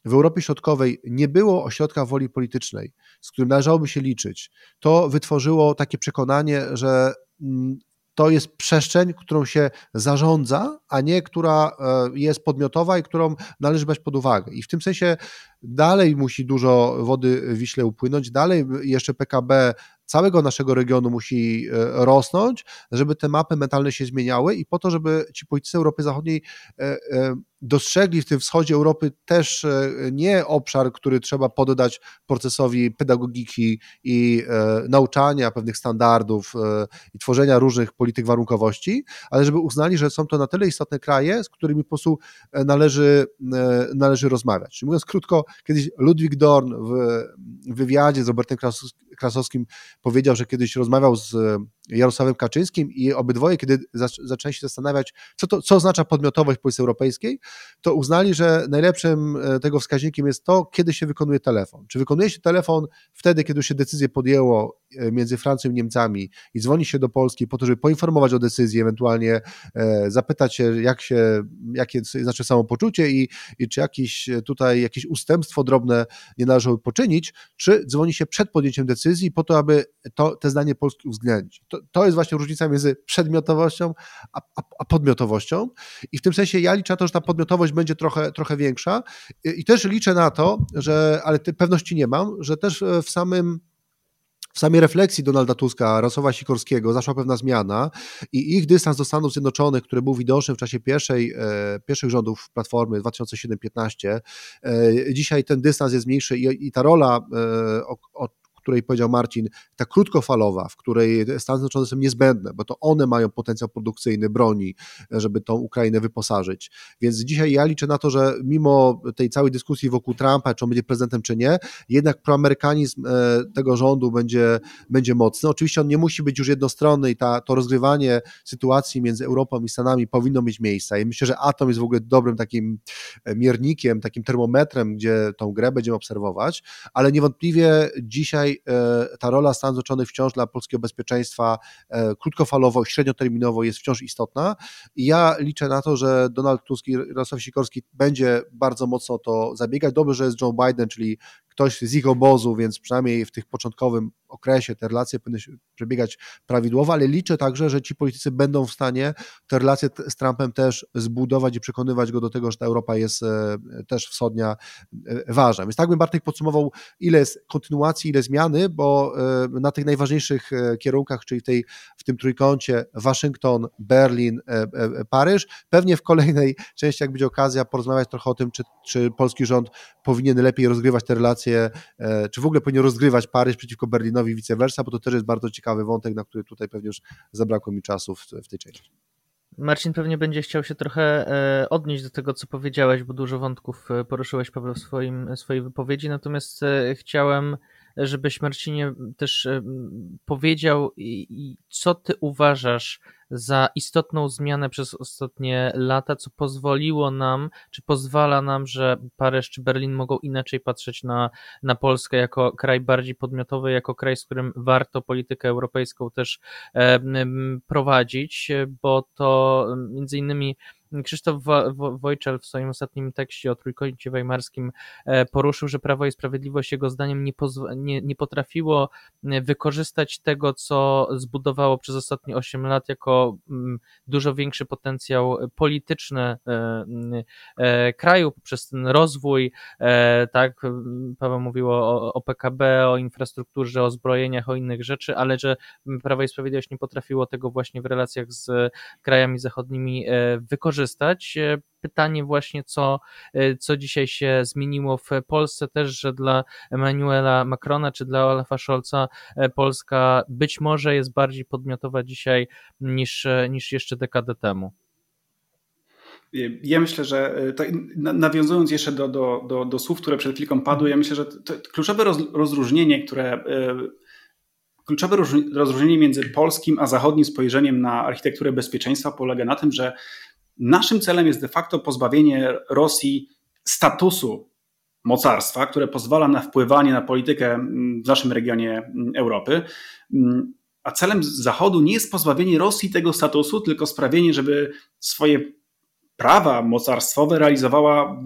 w Europie Środkowej nie było ośrodka woli politycznej, z którym należałoby się liczyć, to wytworzyło takie przekonanie, że mm, to jest przestrzeń, którą się zarządza, a nie która e, jest podmiotowa i którą należy brać pod uwagę. I w tym sensie dalej musi dużo wody Wiśle upłynąć, dalej jeszcze PKB całego naszego regionu musi e, rosnąć, żeby te mapy mentalne się zmieniały i po to, żeby ci politycy Europy Zachodniej e, dostrzegli w tym wschodzie Europy też e, nie obszar, który trzeba poddać procesowi pedagogiki i e, nauczania pewnych standardów e, i tworzenia różnych polityk warunkowości, ale żeby uznali, że są to na tyle istotne kraje, z którymi po prostu należy, należy rozmawiać. Mówiąc krótko, kiedyś Ludwik Dorn w wywiadzie z Robertem Krasowskim powiedział, że kiedyś rozmawiał z Jarosławem Kaczyńskim i obydwoje, kiedy zaczęli się zastanawiać, co, to, co oznacza podmiotowość Polsce Europejskiej, to uznali, że najlepszym e, tego wskaźnikiem jest to, kiedy się wykonuje telefon. Czy wykonuje się telefon wtedy, kiedy się decyzję podjęło e, między Francją i Niemcami i dzwoni się do Polski po to, żeby poinformować o decyzji, ewentualnie e, zapytać się, jak się, jakie znaczy samopoczucie i, i czy jakieś tutaj jakieś ustępstwo drobne nie należało poczynić, czy dzwoni się przed podjęciem decyzji po to, aby to, te zdanie Polski uwzględnić to, to jest właśnie różnica między przedmiotowością a, a, a, podmiotowością. I w tym sensie ja liczę na to, że ta podmiotowość będzie trochę, trochę większa. I, I też liczę na to, że, ale pewności nie mam, że też w samym w samej refleksji Donalda Tuska, Rosława Sikorskiego zaszła pewna zmiana i ich dystans do Stanów Zjednoczonych, który był widoczny w czasie pierwszej, e, pierwszych rządów Platformy 2007-15, e, dzisiaj ten dystans jest mniejszy i, i ta rola, e, o, o której powiedział Marcin, ta krótkofalowa, w której Stany Zjednoczone są niezbędne, bo to one mają potencjał produkcyjny broni, żeby tą Ukrainę wyposażyć. Więc dzisiaj ja liczę na to, że mimo tej całej dyskusji wokół Trumpa, czy on będzie prezydentem, czy nie, jednak proamerykanizm e, tego rządu będzie, będzie mocny. Oczywiście on nie musi być już jednostronny i ta, to rozgrywanie sytuacji między Europą i Stanami powinno mieć miejsce. I myślę, że atom jest w ogóle dobrym takim e, miernikiem, takim termometrem, gdzie tą grę będziemy obserwować, ale niewątpliwie dzisiaj E, ta rola Stanów Zjednoczonych wciąż dla polskiego bezpieczeństwa e, krótkofalowo, średnioterminowo jest wciąż istotna i ja liczę na to, że Donald Tusk i Jarosław Sikorski będzie bardzo mocno to zabiegać. Dobrze, że jest Joe Biden, czyli ktoś z ich obozu, więc przynajmniej w tych początkowym okresie te relacje powinny przebiegać prawidłowo, ale liczę także, że ci politycy będą w stanie te relacje z Trumpem też zbudować i przekonywać go do tego, że ta Europa jest e, też wschodnia e, ważna. Więc tak bym Bartek podsumował, ile jest kontynuacji, ile zmiany, bo e, na tych najważniejszych kierunkach, czyli tej, w tym trójkącie Waszyngton, Berlin, Paryż, pewnie w kolejnej części, jak będzie okazja, porozmawiać trochę o tym, czy, czy polski rząd powinien lepiej rozgrywać te relacje, czy w ogóle powinien rozgrywać Paryż przeciwko Berlinowi i vice versa, bo to też jest bardzo ciekawy wątek, na który tutaj pewnie już zabrakło mi czasu w, w tej części. Marcin pewnie będzie chciał się trochę e, odnieść do tego, co powiedziałeś, bo dużo wątków e, poruszyłeś Paweł w swoim, swojej wypowiedzi, natomiast e, chciałem, żebyś Marcinie też powiedział, co ty uważasz za istotną zmianę przez ostatnie lata, co pozwoliło nam, czy pozwala nam, że Paryż czy Berlin mogą inaczej patrzeć na, na Polskę jako kraj bardziej podmiotowy, jako kraj, z którym warto politykę europejską też e, prowadzić, bo to między innymi Krzysztof Wojczel w swoim ostatnim tekście o Trójkącie Weimarskim e, poruszył, że Prawo i Sprawiedliwość jego zdaniem nie, nie, nie potrafiło e, wykorzystać tego, co zbudowało przez ostatnie 8 lat jako mm, dużo większy potencjał polityczny e, kraju poprzez ten rozwój, tak, Paweł mówił o, o PKB, o infrastrukturze, o zbrojeniach, o innych rzeczy, ale że Prawo i Sprawiedliwość nie potrafiło tego właśnie w relacjach z krajami zachodnimi wykorzystać wykorzystać. E, pytanie właśnie, co, e, co dzisiaj się zmieniło w Polsce też, że dla Emmanuela Macrona czy dla Olafa Scholza e, Polska być może jest bardziej podmiotowa dzisiaj niż, niż jeszcze dekadę temu. Ja myślę, że nawiązując jeszcze do, do, do, do słów, które przed chwilą padły, ja myślę, że to kluczowe rozróżnienie, które Kluczowe rozróżnienie między polskim a zachodnim spojrzeniem na architekturę bezpieczeństwa polega na tym, że Naszym celem jest de facto pozbawienie Rosji statusu mocarstwa, które pozwala na wpływanie na politykę mm, w naszym regionie mm, Europy. Mm, a celem Zachodu nie jest pozbawienie Rosji tego statusu, tylko sprawienie, żeby swoje prawa mocarstwowe realizowała,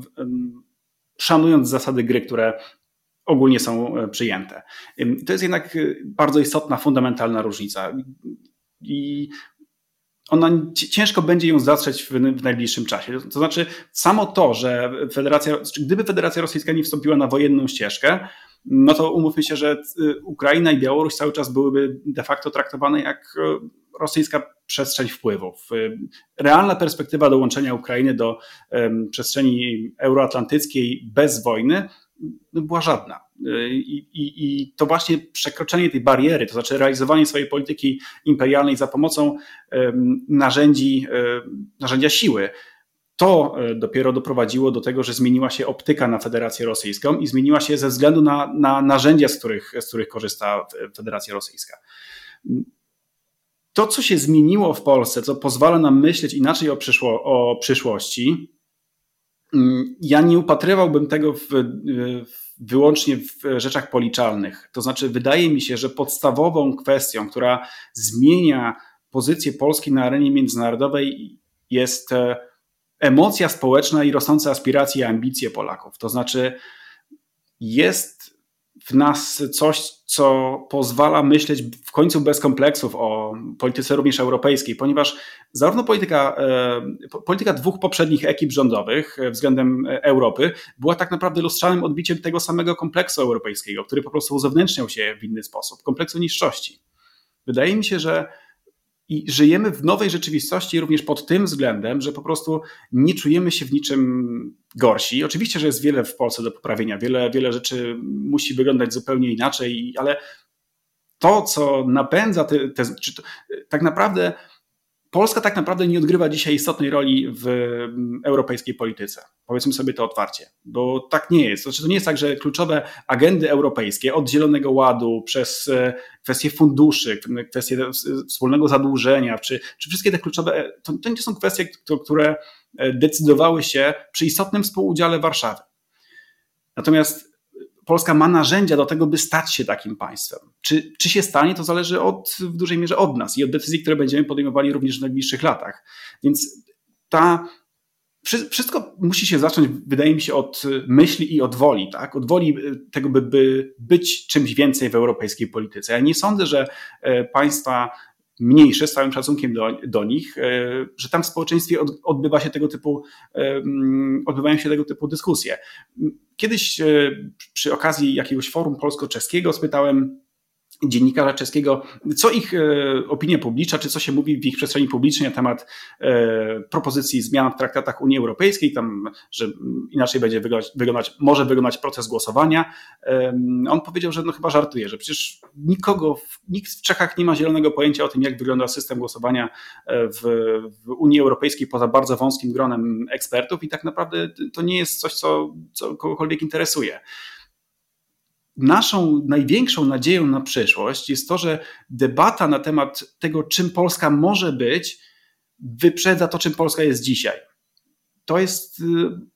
szanując zasady gry, które ogólnie są e, przyjęte. To jest jednak e, bardzo istotna, fundamentalna różnica. I ona ciężko będzie ją zatrzeć w, w, najbliższym czasie. To znaczy, samo to, że Federacja, gdyby Federacja Rosyjska nie wstąpiła na wojenną ścieżkę, no to umówmy się, że y, Ukraina i Białoruś cały czas byłyby de facto traktowane jak y, rosyjska przestrzeń wpływów. Y, realna perspektywa dołączenia Ukrainy do przestrzeni euroatlantyckiej bez wojny no, była żadna. I, i, I, to właśnie przekroczenie tej bariery, to znaczy realizowanie swojej polityki imperialnej za pomocą narzędzi, narzędzia siły, to e, dopiero doprowadziło do tego, że zmieniła się optyka na Federację Rosyjską i zmieniła się ze względu na, na narzędzia, z których, z których korzysta Federacja Rosyjska. To, co się zmieniło w Polsce, co pozwala nam myśleć inaczej o, przyszło, o przyszłości, mm, ja nie upatrywałbym tego w, w wyłącznie w rzeczach policzalnych. To znaczy, wydaje mi się, że podstawową kwestią, która zmienia pozycję Polski na arenie międzynarodowej, jest e, emocja społeczna i rosnące aspiracje i ambicje Polaków. To znaczy, jest w nas coś, co pozwala myśleć w końcu bez kompleksów o polityce również europejskiej, ponieważ zarówno polityka, e, polityka dwóch poprzednich ekip rządowych e, względem Europy była tak naprawdę lustrzanym odbiciem tego samego kompleksu europejskiego, który po prostu uzewnętrzniał się w inny sposób, kompleksu niższości. Wydaje mi się, że i żyjemy w nowej rzeczywistości również pod tym względem, że po prostu nie czujemy się w niczym gorsi. Oczywiście, że jest wiele w Polsce do poprawienia, wiele, wiele rzeczy musi wyglądać zupełnie inaczej, ale to, co napędza te, te to, tak naprawdę Polska tak naprawdę nie odgrywa dzisiaj istotnej roli w mm, europejskiej polityce. Powiedzmy sobie to otwarcie, bo tak nie jest. Znaczy, to nie jest tak, że kluczowe agendy europejskie od Zielonego Ładu przez e, kwestie funduszy, kwestie wspólnego zadłużenia, czy, czy wszystkie te kluczowe, e, to, to nie są kwestie, które e, decydowały się przy istotnym współudziale Warszawy. Natomiast Polska ma narzędzia do tego, by stać się takim państwem. Czy, czy się stanie, to zależy od, w dużej mierze od nas i od decyzji, które będziemy podejmowali również w najbliższych latach. Więc ta wszystko musi się zacząć, wydaje mi się, od myśli i od woli, tak? Od woli tego, by, by być czymś więcej w europejskiej polityce. Ja nie sądzę, że państwa mniejsze, z całym szacunkiem do, do nich, e, że tam w społeczeństwie odbywa się tego typu, e, odbywają się tego typu dyskusje. Kiedyś e, przy okazji jakiegoś forum polsko-czeskiego spytałem dziennikarza czeskiego, co ich e, opinia publiczna, czy co się mówi w ich przestrzeni publicznej na temat e, propozycji zmian w traktatach Unii Europejskiej, tam, że inaczej będzie wyglądać, wyglądać może wyglądać proces głosowania. On powiedział, że no chyba żartuje, że przecież nikogo, nikt w Czechach nie ma zielonego pojęcia o tym, jak wygląda system głosowania e, w, w Unii Europejskiej poza bardzo wąskim gronem ekspertów i tak naprawdę to nie jest coś, co, co kogokolwiek interesuje naszą największą nadzieją na przyszłość jest to, że debata na temat tego, czym Polska może być, wyprzedza to, czym Polska jest dzisiaj. To jest y,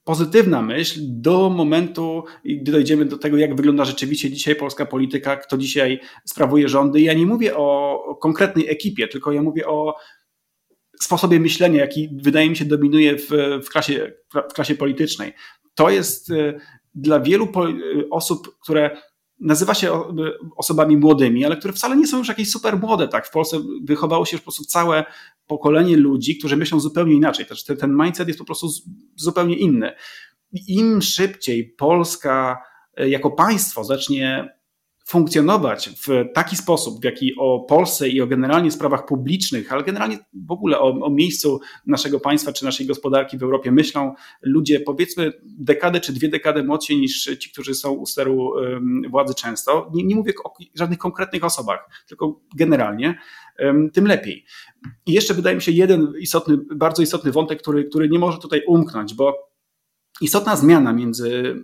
pozytywna myśl do momentu, gdy dojdziemy do tego, jak wygląda rzeczywiście dzisiaj polska polityka, kto dzisiaj sprawuje rządy. Ja nie mówię o konkretnej ekipie, tylko ja mówię o sposobie myślenia, jaki wydaje mi się dominuje w, w, klasie, w klasie politycznej. To jest y, dla wielu y, osób, które nazywa się osobami młodymi, ale które wcale nie są już jakieś super młode. Tak? W Polsce wychowało się już po prostu całe pokolenie ludzi, którzy myślą zupełnie inaczej. Ten, ten mindset jest po prostu zupełnie inny. Im szybciej Polska e, jako państwo zacznie funkcjonować w taki sposób, w jaki o Polsce i o generalnie sprawach publicznych, ale generalnie w ogóle o, o, miejscu naszego państwa czy naszej gospodarki w Europie myślą ludzie powiedzmy dekadę czy dwie dekady młodsi niż ci, którzy są u steru władzy często. Nie, nie, mówię o żadnych konkretnych osobach, tylko generalnie, tym lepiej. I jeszcze wydaje mi się jeden istotny, bardzo istotny wątek, który, który nie może tutaj umknąć, bo istotna zmiana między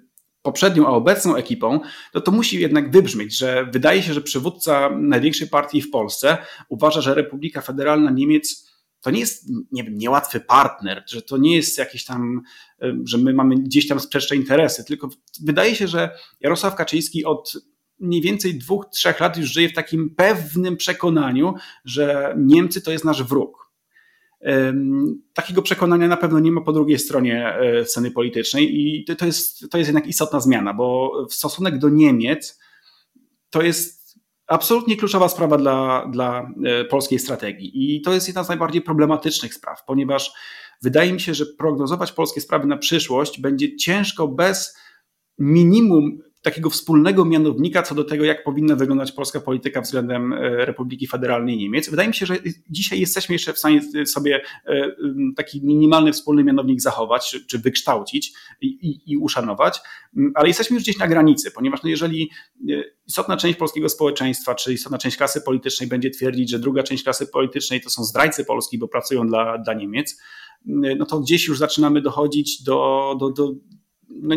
poprzednią, a obecną ekipą, no to musi jednak wybrzmieć, że wydaje się, że przywódca największej partii w Polsce uważa, że Republika Federalna Niemiec to nie jest, nie wiem, niełatwy partner, że to nie jest jakiś tam, że my mamy gdzieś tam sprzeczne interesy, tylko wydaje się, że Jarosław Kaczyński od mniej więcej dwóch, trzech lat już żyje w takim pewnym przekonaniu, że Niemcy to jest nasz wróg Takiego przekonania na pewno nie ma po drugiej stronie e, sceny politycznej i to jest, to jest jednak istotna zmiana, bo stosunek do Niemiec to jest absolutnie kluczowa sprawa dla, dla e, polskiej strategii i to jest jedna z najbardziej problematycznych spraw, ponieważ wydaje mi się, że prognozować polskie sprawy na przyszłość będzie ciężko bez minimum takiego wspólnego mianownika co do tego, jak powinna wyglądać polska polityka względem e, Republiki Federalnej Niemiec. Wydaje mi się, że dzisiaj jesteśmy jeszcze w stanie sobie e, taki minimalny wspólny mianownik zachować, czy, wykształcić i, i, i, uszanować, ale jesteśmy już gdzieś na granicy, ponieważ no jeżeli e, istotna część polskiego społeczeństwa, czy istotna część klasy politycznej będzie twierdzić, że druga część klasy politycznej to są zdrajcy Polski, bo pracują dla, dla Niemiec, no to gdzieś już zaczynamy dochodzić do, do, do no,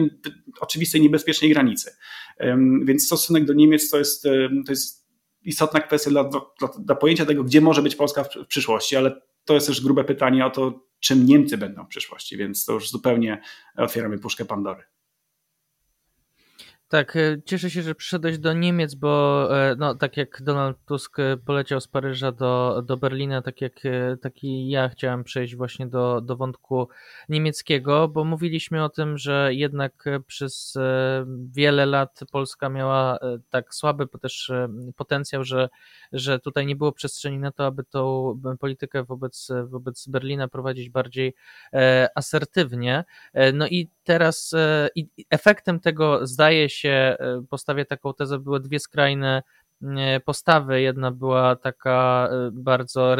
oczywistej niebezpiecznej granicy. Więc stosunek do Niemiec to jest, to jest istotna kwestia dla, dla, dla pojęcia tego, gdzie może być Polska w, w przyszłości, ale to jest też grube pytanie o to, czym Niemcy będą w przyszłości, więc to już zupełnie otwieramy puszkę Pandory. Tak, e, cieszę się, że przyszedłeś do Niemiec, bo e, no, tak jak Donald Tusk e, poleciał z Paryża do, do Berlina, tak jak taki ja chciałem przejść właśnie do, do wątku niemieckiego, bo mówiliśmy o tym, że jednak przez wiele lat Polska miała tak słaby też potencjał, że, że tutaj nie było przestrzeni na to, aby tą politykę wobec, wobec Berlina prowadzić bardziej asertywnie. No i teraz efektem tego zdaje się, się, e, postawię taką tezę, były dwie skrajne e, postawy. Jedna była taka e, bardzo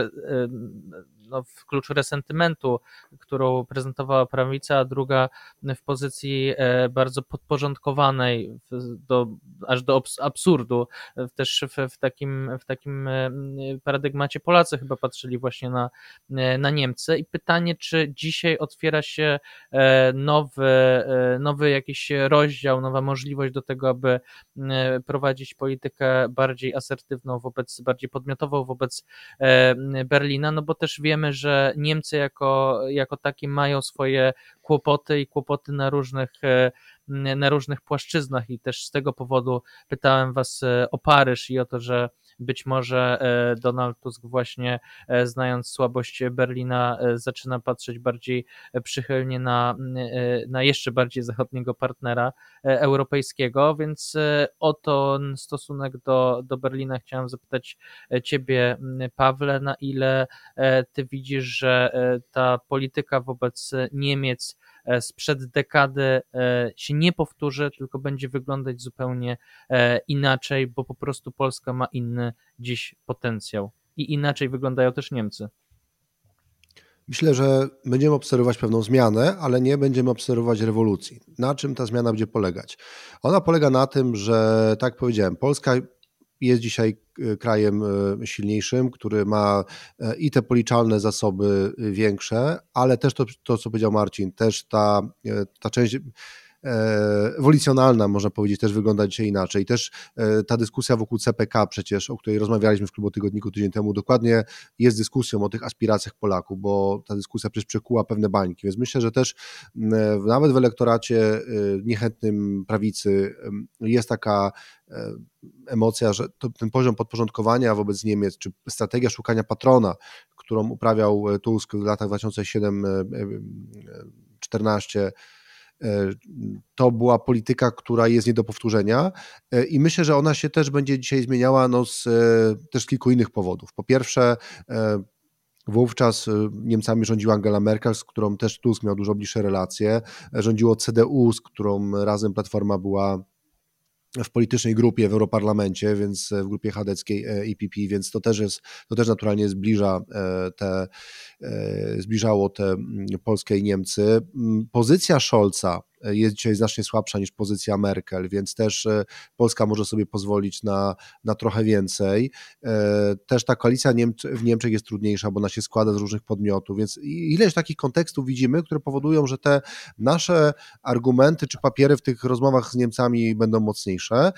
no, w kluczu resentymentu, którą prezentowała prawica, a druga w pozycji e, bardzo podporządkowanej do, aż do absurdu. Też w, w, takim, w takim e, paradygmacie Polacy chyba patrzyli właśnie na, e, na Niemcy i pytanie, czy dzisiaj otwiera się nowy, nowy jakiś rozdział, nowa możliwość do tego, aby prowadzić politykę bardziej asertywną wobec, bardziej podmiotową wobec Berlina, no bo też wiemy, wiemy, że Niemcy jako, jako takie mają swoje kłopoty i kłopoty na różnych, e, na różnych płaszczyznach. I też z tego powodu pytałem was e, o Paryż i o to, że być może Donald Tusk właśnie znając słabość Berlina zaczyna patrzeć bardziej przychylnie na, na jeszcze bardziej zachodniego partnera europejskiego, więc o ten stosunek do, do Berlina. Chciałem zapytać Ciebie, Pawle, na ile Ty widzisz, że ta polityka wobec Niemiec E, sprzed dekady e, się nie powtórzy, tylko będzie wyglądać zupełnie e, inaczej, bo po prostu Polska ma inny dziś potencjał. I inaczej wyglądają też Niemcy. Myślę, że będziemy obserwować pewną zmianę, ale nie będziemy obserwować rewolucji. Na czym ta zmiana będzie polegać? Ona polega na tym, że tak powiedziałem, Polska jest dzisiaj e, krajem e, silniejszym, który ma e, i te policzalne zasoby większe, ale też to, to co powiedział Marcin, też ta, ta część ewolucjonalna, można powiedzieć, też wygląda dzisiaj inaczej. Też ta dyskusja wokół CPK przecież, o której rozmawialiśmy w Klubu Tygodniku tydzień temu, dokładnie jest dyskusją o tych aspiracjach Polaków, bo ta dyskusja przecież przekuła pewne bańki, więc myślę, że też nawet w elektoracie niechętnym prawicy jest taka emocja, że to, ten poziom podporządkowania wobec Niemiec, czy strategia szukania patrona, którą uprawiał Tusk w latach 2007-2014, to była polityka, która jest nie do powtórzenia i myślę, że ona się też będzie dzisiaj zmieniała no z też z kilku innych powodów. Po pierwsze, Wówczas Niemcami rządziła Angela Merkel, z którą też Tusk miał dużo bliższe relacje. Rządziło CDU, z którą razem Platforma była w politycznej grupie w Europarlamencie, więc w grupie chadeckiej EPP, więc to też jest, to też naturalnie zbliża e, te, e, zbliżało te mm, Polskę i Niemcy. Mm, pozycja Scholza jest dzisiaj znacznie słabsza niż pozycja Merkel, więc też e, Polska może sobie pozwolić na, na trochę więcej. E, też ta koalicja w Niemczech jest trudniejsza, bo ona się składa z różnych podmiotów, więc ileś takich kontekstów widzimy, które powodują, że te nasze argumenty czy papiery w tych rozmowach z Niemcami będą mocniejsze.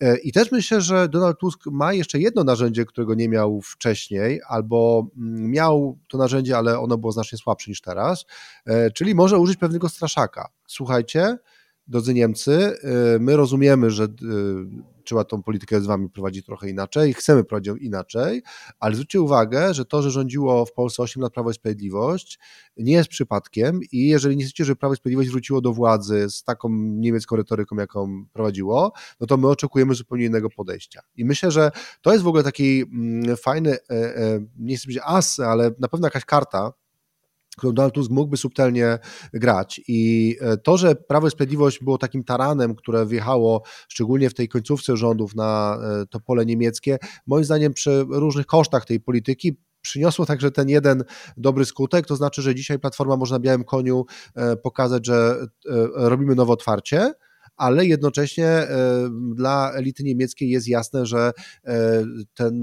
E, I też myślę, że Donald Tusk ma jeszcze jedno narzędzie, którego nie miał wcześniej, albo mm, miał to narzędzie, ale ono było znacznie słabsze niż teraz, czyli może użyć pewnego straszaka słuchajcie, drodzy Niemcy, y, my rozumiemy, że y, trzeba tą politykę z wami prowadzić trochę inaczej, chcemy prowadzić ją inaczej, ale zwróćcie uwagę, że to, że rządziło w Polsce 8 lat Prawo i Sprawiedliwość nie jest przypadkiem i jeżeli nie chcecie, żeby Prawo i Sprawiedliwość wróciło do władzy z taką niemiecką retoryką, jaką prowadziło, no to my oczekujemy zupełnie innego podejścia. I myślę, że to jest w ogóle taki mm, fajny, e, e, nie chcę powiedzieć as, ale na pewno jakaś karta, którą Donald Tusk mógłby subtelnie grać. I e, to, że Prawo i Sprawiedliwość było takim taranem, które wjechało szczególnie w tej końcówce rządów na e, to pole niemieckie, moim zdaniem przy różnych kosztach tej polityki przyniosło także ten jeden dobry skutek, to znaczy, że dzisiaj Platforma może na białym koniu e, pokazać, że robimy nowe otwarcie, ale jednocześnie e, dla elity niemieckiej jest jasne, że e, ten,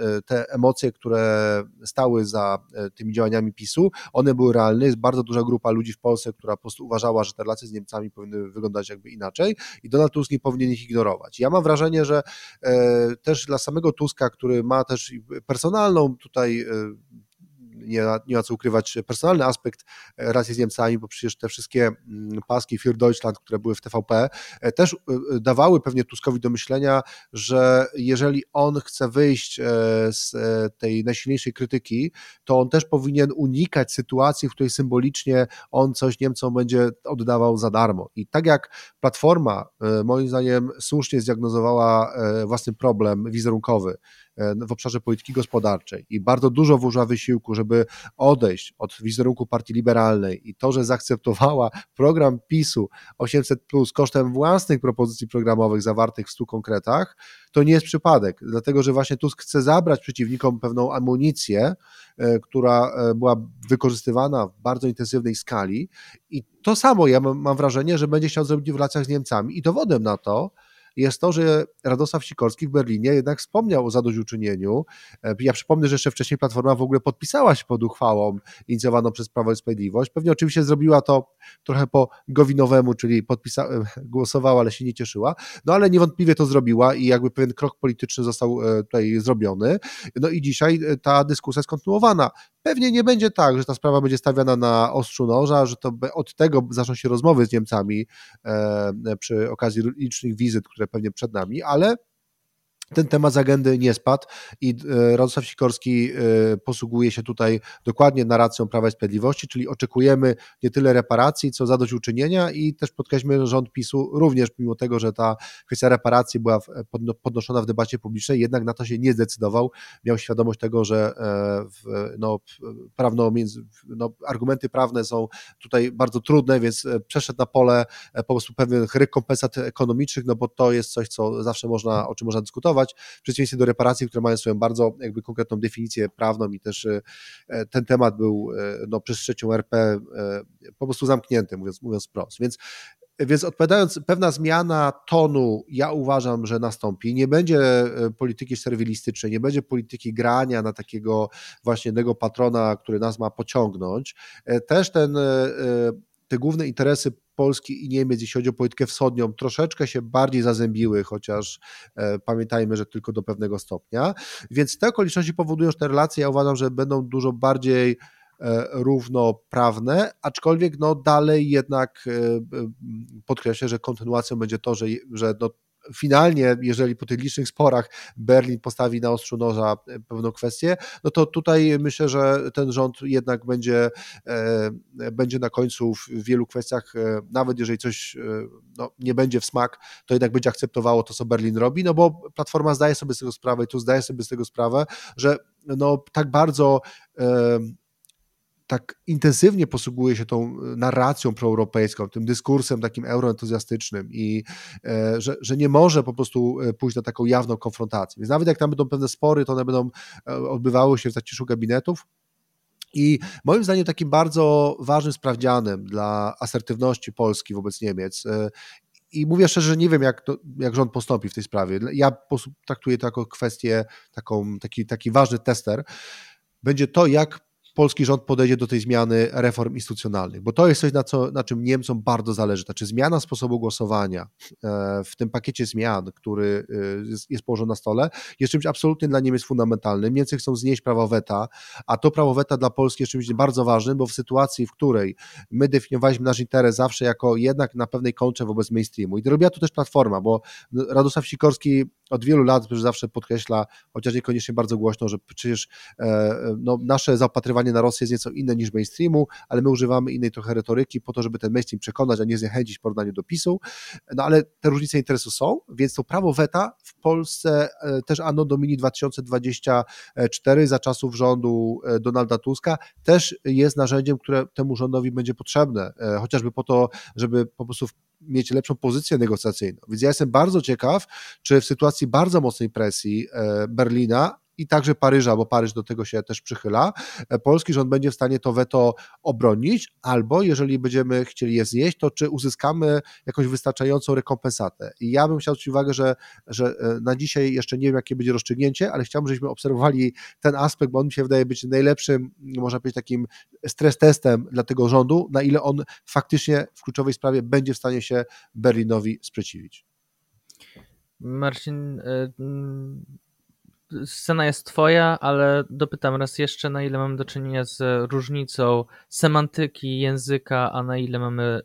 e, te emocje, które stały za tymi działaniami PiSu, one były realne. Jest bardzo duża grupa ludzi w Polsce, która po prostu uważała, że te relacje z Niemcami powinny wyglądać jakby inaczej i Donald Tusk nie powinien ich ignorować. Ja mam wrażenie, że też dla samego Tuska, który ma też personalną tutaj nie, nie ma co ukrywać personalny aspekt e, relacji z Niemcami, bo przecież te wszystkie mm, paski Für Deutschland, które były w TVP, e, też e, dawały pewnie Tuskowi do myślenia, że jeżeli on chce wyjść z tej najsilniejszej krytyki, to on też powinien unikać sytuacji, w której symbolicznie on coś Niemcom będzie oddawał za darmo. I tak jak Platforma, moim zdaniem, słusznie zdiagnozowała własny problem wizerunkowy, E, w obszarze polityki gospodarczej. I bardzo dużo włożyła wysiłku, żeby odejść od wizerunku partii liberalnej. I to, że zaakceptowała program PiSu 800 plus kosztem własnych propozycji programowych zawartych w stu konkretach, to nie jest przypadek, dlatego że właśnie Tusk chce zabrać przeciwnikom pewną amunicję, e, która e, była wykorzystywana w bardzo intensywnej skali. I to samo ja mam wrażenie, że będzie chciał zrobić w relacjach z Niemcami. I dowodem na to jest to, że Radosław Sikorski w Berlinie jednak wspomniał o zadośćuczynieniu. E, ja przypomnę, że jeszcze wcześniej Platforma w ogóle podpisała się pod uchwałą inicjowaną przez Prawo i Sprawiedliwość. Pewnie oczywiście zrobiła to trochę po Gowinowemu, czyli podpisa- e, głosowała, ale się nie cieszyła. No ale niewątpliwie to zrobiła i jakby pewien krok polityczny został e, tutaj zrobiony. No i dzisiaj ta dyskusja jest kontynuowana. Pewnie nie będzie tak, że ta sprawa będzie stawiana na ostrzu noża, że to od tego zaczną się rozmowy z Niemcami przy okazji licznych wizyt, które pewnie przed nami, ale ten temat z agendy nie spadł i Radosław Sikorski posługuje się tutaj dokładnie narracją Prawa i Sprawiedliwości, czyli oczekujemy nie tyle reparacji, co zadośćuczynienia i też podkreślmy, że rząd PiSu również, mimo tego, że ta kwestia reparacji była podnoszona w debacie publicznej, jednak na to się nie zdecydował. Miał świadomość tego, że no, prawno no, argumenty prawne są tutaj bardzo trudne, więc przeszedł na pole po prostu pewnych rekompensat ekonomicznych, no bo to jest coś, co zawsze można, o czym można dyskutować, w przeciwieństwie do reparacji, które mają swoją bardzo jakby konkretną definicję prawną i też e, ten temat był e, no, przez trzecią RP e, po prostu zamknięty, mówiąc, mówiąc wprost. Więc więc odpowiadając, pewna zmiana tonu, ja uważam, że nastąpi. Nie będzie polityki serwilistycznej, nie będzie polityki grania na takiego właśnie jednego patrona, który nas ma pociągnąć. Też ten, te główne interesy Polski i Niemiec, jeśli chodzi o politykę wschodnią, troszeczkę się bardziej zazębiły, chociaż e, pamiętajmy, że tylko do pewnego stopnia. Więc te okoliczności powodują, że te relacje, ja uważam, że będą dużo bardziej e, równoprawne, aczkolwiek no dalej jednak e, podkreślę, że kontynuacją będzie to, że, że no finalnie, jeżeli po tych licznych sporach Berlin postawi na ostrzu noża e, pewną kwestię, no to tutaj myślę, że ten rząd jednak będzie, e, będzie na końcu w wielu kwestiach, e, nawet jeżeli coś no, nie będzie w smak, to jednak będzie akceptowało to, co Berlin robi, no bo Platforma zdaje sobie z tego sprawę i tu zdaje sobie z tego sprawę, że no, tak bardzo tak intensywnie posługuje się tą e, narracją proeuropejską, tym dyskursem takim euroentuzjastycznym i e, że, że nie może po prostu e, pójść na taką jawną konfrontację. Więc nawet jak tam będą pewne spory, to one będą odbywały się w zaciszu gabinetów, i moim zdaniem takim bardzo ważnym sprawdzianem dla asertywności Polski wobec Niemiec i mówię szczerze, że nie wiem, jak, to, jak rząd postąpi w tej sprawie. Ja traktuję to jako kwestię, taką, taki, taki ważny tester. Będzie to, jak polski rząd podejdzie do tej zmiany reform instytucjonalnych, bo to jest coś, na, co, na czym Niemcom bardzo zależy. Znaczy zmiana sposobu głosowania e, w tym pakiecie zmian, który e, jest, jest położony na stole, jest czymś absolutnie dla Niemiec fundamentalnym. Niemcy chcą znieść prawo weta, a to prawo weta dla Polski jest czymś bardzo ważnym, bo w sytuacji, w której my definiowaliśmy nasz interes zawsze jako jednak na pewnej kontrze wobec mainstreamu i to robiła to też Platforma, bo Radosław Sikorski od wielu lat już zawsze podkreśla, chociaż niekoniecznie bardzo głośno, że przecież e, no, nasze zaopatrywanie na Rosję jest nieco inne niż mainstreamu, ale my używamy innej trochę retoryki po to, żeby ten mainstream przekonać, a nie zniechęcić w porównaniu do PiSu. No ale te różnice interesu są, więc to prawo weta w Polsce e, też Anno Domini 2024 za czasów rządu e, Donalda Tuska też jest narzędziem, które temu rządowi będzie potrzebne, chociażby po to, żeby po prostu mieć lepszą pozycję negocjacyjną. Więc ja jestem bardzo ciekaw, czy w sytuacji bardzo mocnej presji e, Berlina, i także Paryża, bo Paryż do tego się też przychyla, e, polski rząd będzie w stanie to weto obronić, albo jeżeli będziemy chcieli je znieść, to czy uzyskamy jakąś wystarczającą rekompensatę. I ja bym chciał zwrócić uwagę, że, że e, na dzisiaj jeszcze nie wiem, jakie będzie rozstrzygnięcie, ale chciałbym, żebyśmy obserwowali ten aspekt, bo on mi się wydaje być najlepszym, można powiedzieć, takim stres testem dla tego rządu, na ile on faktycznie w kluczowej sprawie będzie w stanie się Berlinowi sprzeciwić. Marcin, e, scena jest twoja, ale dopytam raz jeszcze, na ile mamy do czynienia z różnicą semantyki języka, a na ile mamy e,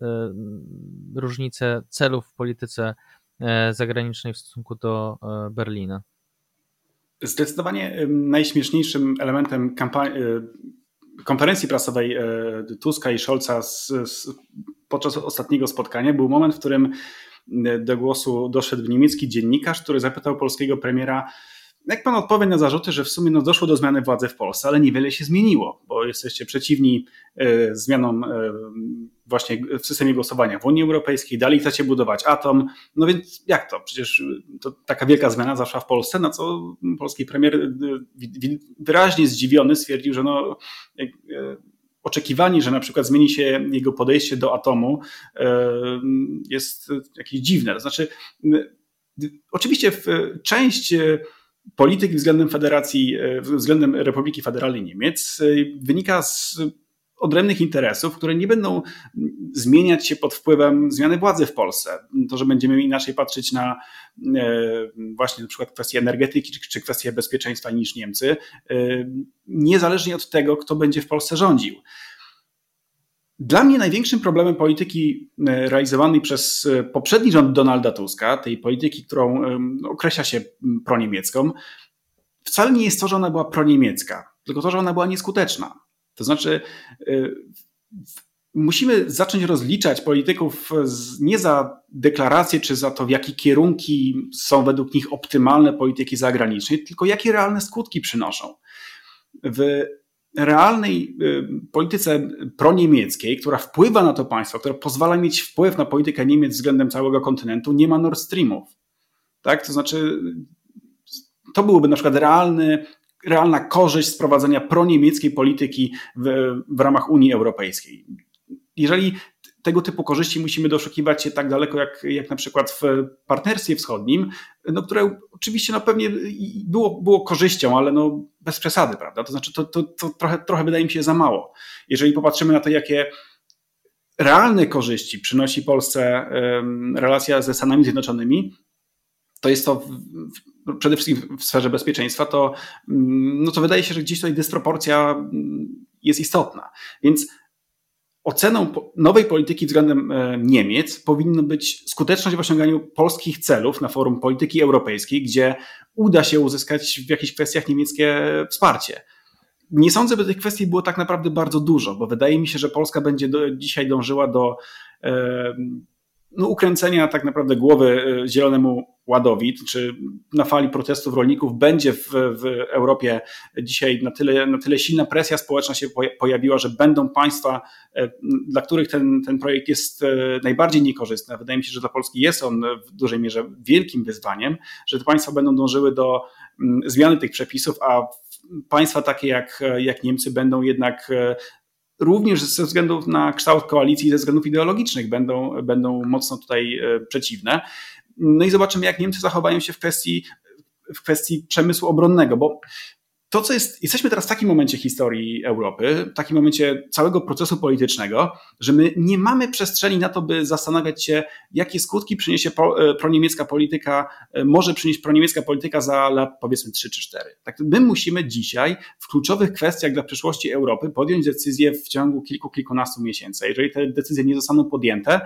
różnicę celów w polityce e, zagranicznej w stosunku do e, Berlina. Zdecydowanie najśmieszniejszym elementem konferencji prasowej Tuska i Scholza z, z, podczas ostatniego spotkania był moment, w którym do głosu doszedł niemiecki dziennikarz, który zapytał polskiego premiera, jak pan odpowie na zarzuty, że w sumie no, doszło do zmiany władzy w Polsce, ale niewiele się zmieniło, bo jesteście przeciwni y, zmianom y, właśnie w systemie głosowania w Unii Europejskiej, dalej chcecie budować atom, no więc jak to? Przecież to taka wielka zmiana zaszła w Polsce, na co polski premier y, wyraźnie zdziwiony stwierdził, że no oczekiwanie, że na przykład zmieni się jego podejście do atomu jest jakieś dziwne. To znaczy, oczywiście część polityki względem Federacji, e, względem Republiki Federalnej Niemiec e, wynika z odrębnych interesów, które nie będą zmieniać się pod wpływem zmiany władzy w Polsce. To, że będziemy inaczej patrzeć na e, właśnie na przykład kwestie energetyki czy kwestie bezpieczeństwa niż Niemcy, niezależnie od tego, kto będzie w Polsce rządził. Dla mnie największym problemem polityki e, realizowanej przez e, poprzedni rząd Donalda Tuska, tej polityki, którą określa się proniemiecką, wcale nie jest to, że ona była proniemiecka, tylko to, że ona była nieskuteczna. To znaczy, e, musimy zacząć rozliczać polityków nie za deklaracje, czy za to, w jakie kierunki są według nich optymalne polityki zagranicznej, tylko jakie realne skutki przynoszą. W realnej y, polityce proniemieckiej, która wpływa na to państwo, która pozwala mieć wpływ na politykę Niemiec względem całego kontynentu, nie ma Nord Streamów. Tak? To znaczy, to byłoby na przykład realny, realna korzyść z prowadzenia proniemieckiej polityki w, w ramach Unii Europejskiej. Jeżeli tego typu korzyści musimy doszukiwać się tak daleko, jak, jak na przykład w partnerstwie wschodnim, no, które oczywiście no, pewnie było, było korzyścią, ale no, bez przesady, prawda? To znaczy, to, to, to trochę, trochę wydaje mi się za mało. Jeżeli popatrzymy na to, jakie realne korzyści przynosi Polsce relacja ze Stanami Zjednoczonymi, to jest to przede wszystkim w sferze bezpieczeństwa, to, mm, no to wydaje się, że gdzieś tutaj dysproporcja mm, jest istotna. Więc oceną nowej polityki względem e, Niemiec powinno być skuteczność w osiąganiu polskich celów na forum polityki europejskiej, gdzie uda się uzyskać w jakichś kwestiach niemieckie wsparcie. Nie sądzę, by tych kwestii było tak naprawdę bardzo dużo, bo wydaje mi się, że Polska będzie do, dzisiaj dążyła do e, no, ukręcenia tak naprawdę głowy e, Zielonemu Ładowi, czy na fali protestów rolników będzie w, w Europie dzisiaj na tyle, na tyle silna presja społeczna się pojawiła, że będą państwa, e, dla których ten, ten projekt jest e, najbardziej niekorzystny. Wydaje mi się, że dla Polski jest on w dużej mierze wielkim wyzwaniem, że te państwa będą dążyły do mm, zmiany tych przepisów, a państwa takie jak, jak Niemcy będą jednak również ze względu na kształt koalicji, ze względów ideologicznych będą, będą mocno tutaj e, przeciwne. No i zobaczymy, jak Niemcy zachowają się w kwestii, w kwestii przemysłu obronnego, bo to, co jest, jesteśmy teraz w takim momencie historii Europy, w takim momencie całego procesu politycznego, że my nie mamy przestrzeni na to, by zastanawiać się, jakie skutki przyniesie e, proniemiecka polityka, e, może przynieść proniemiecka polityka za lat powiedzmy 3 czy 4. Tak, my musimy dzisiaj w kluczowych kwestiach dla przyszłości Europy podjąć decyzje w ciągu kilku, kilkunastu miesięcy. Jeżeli te decyzje nie zostaną podjęte,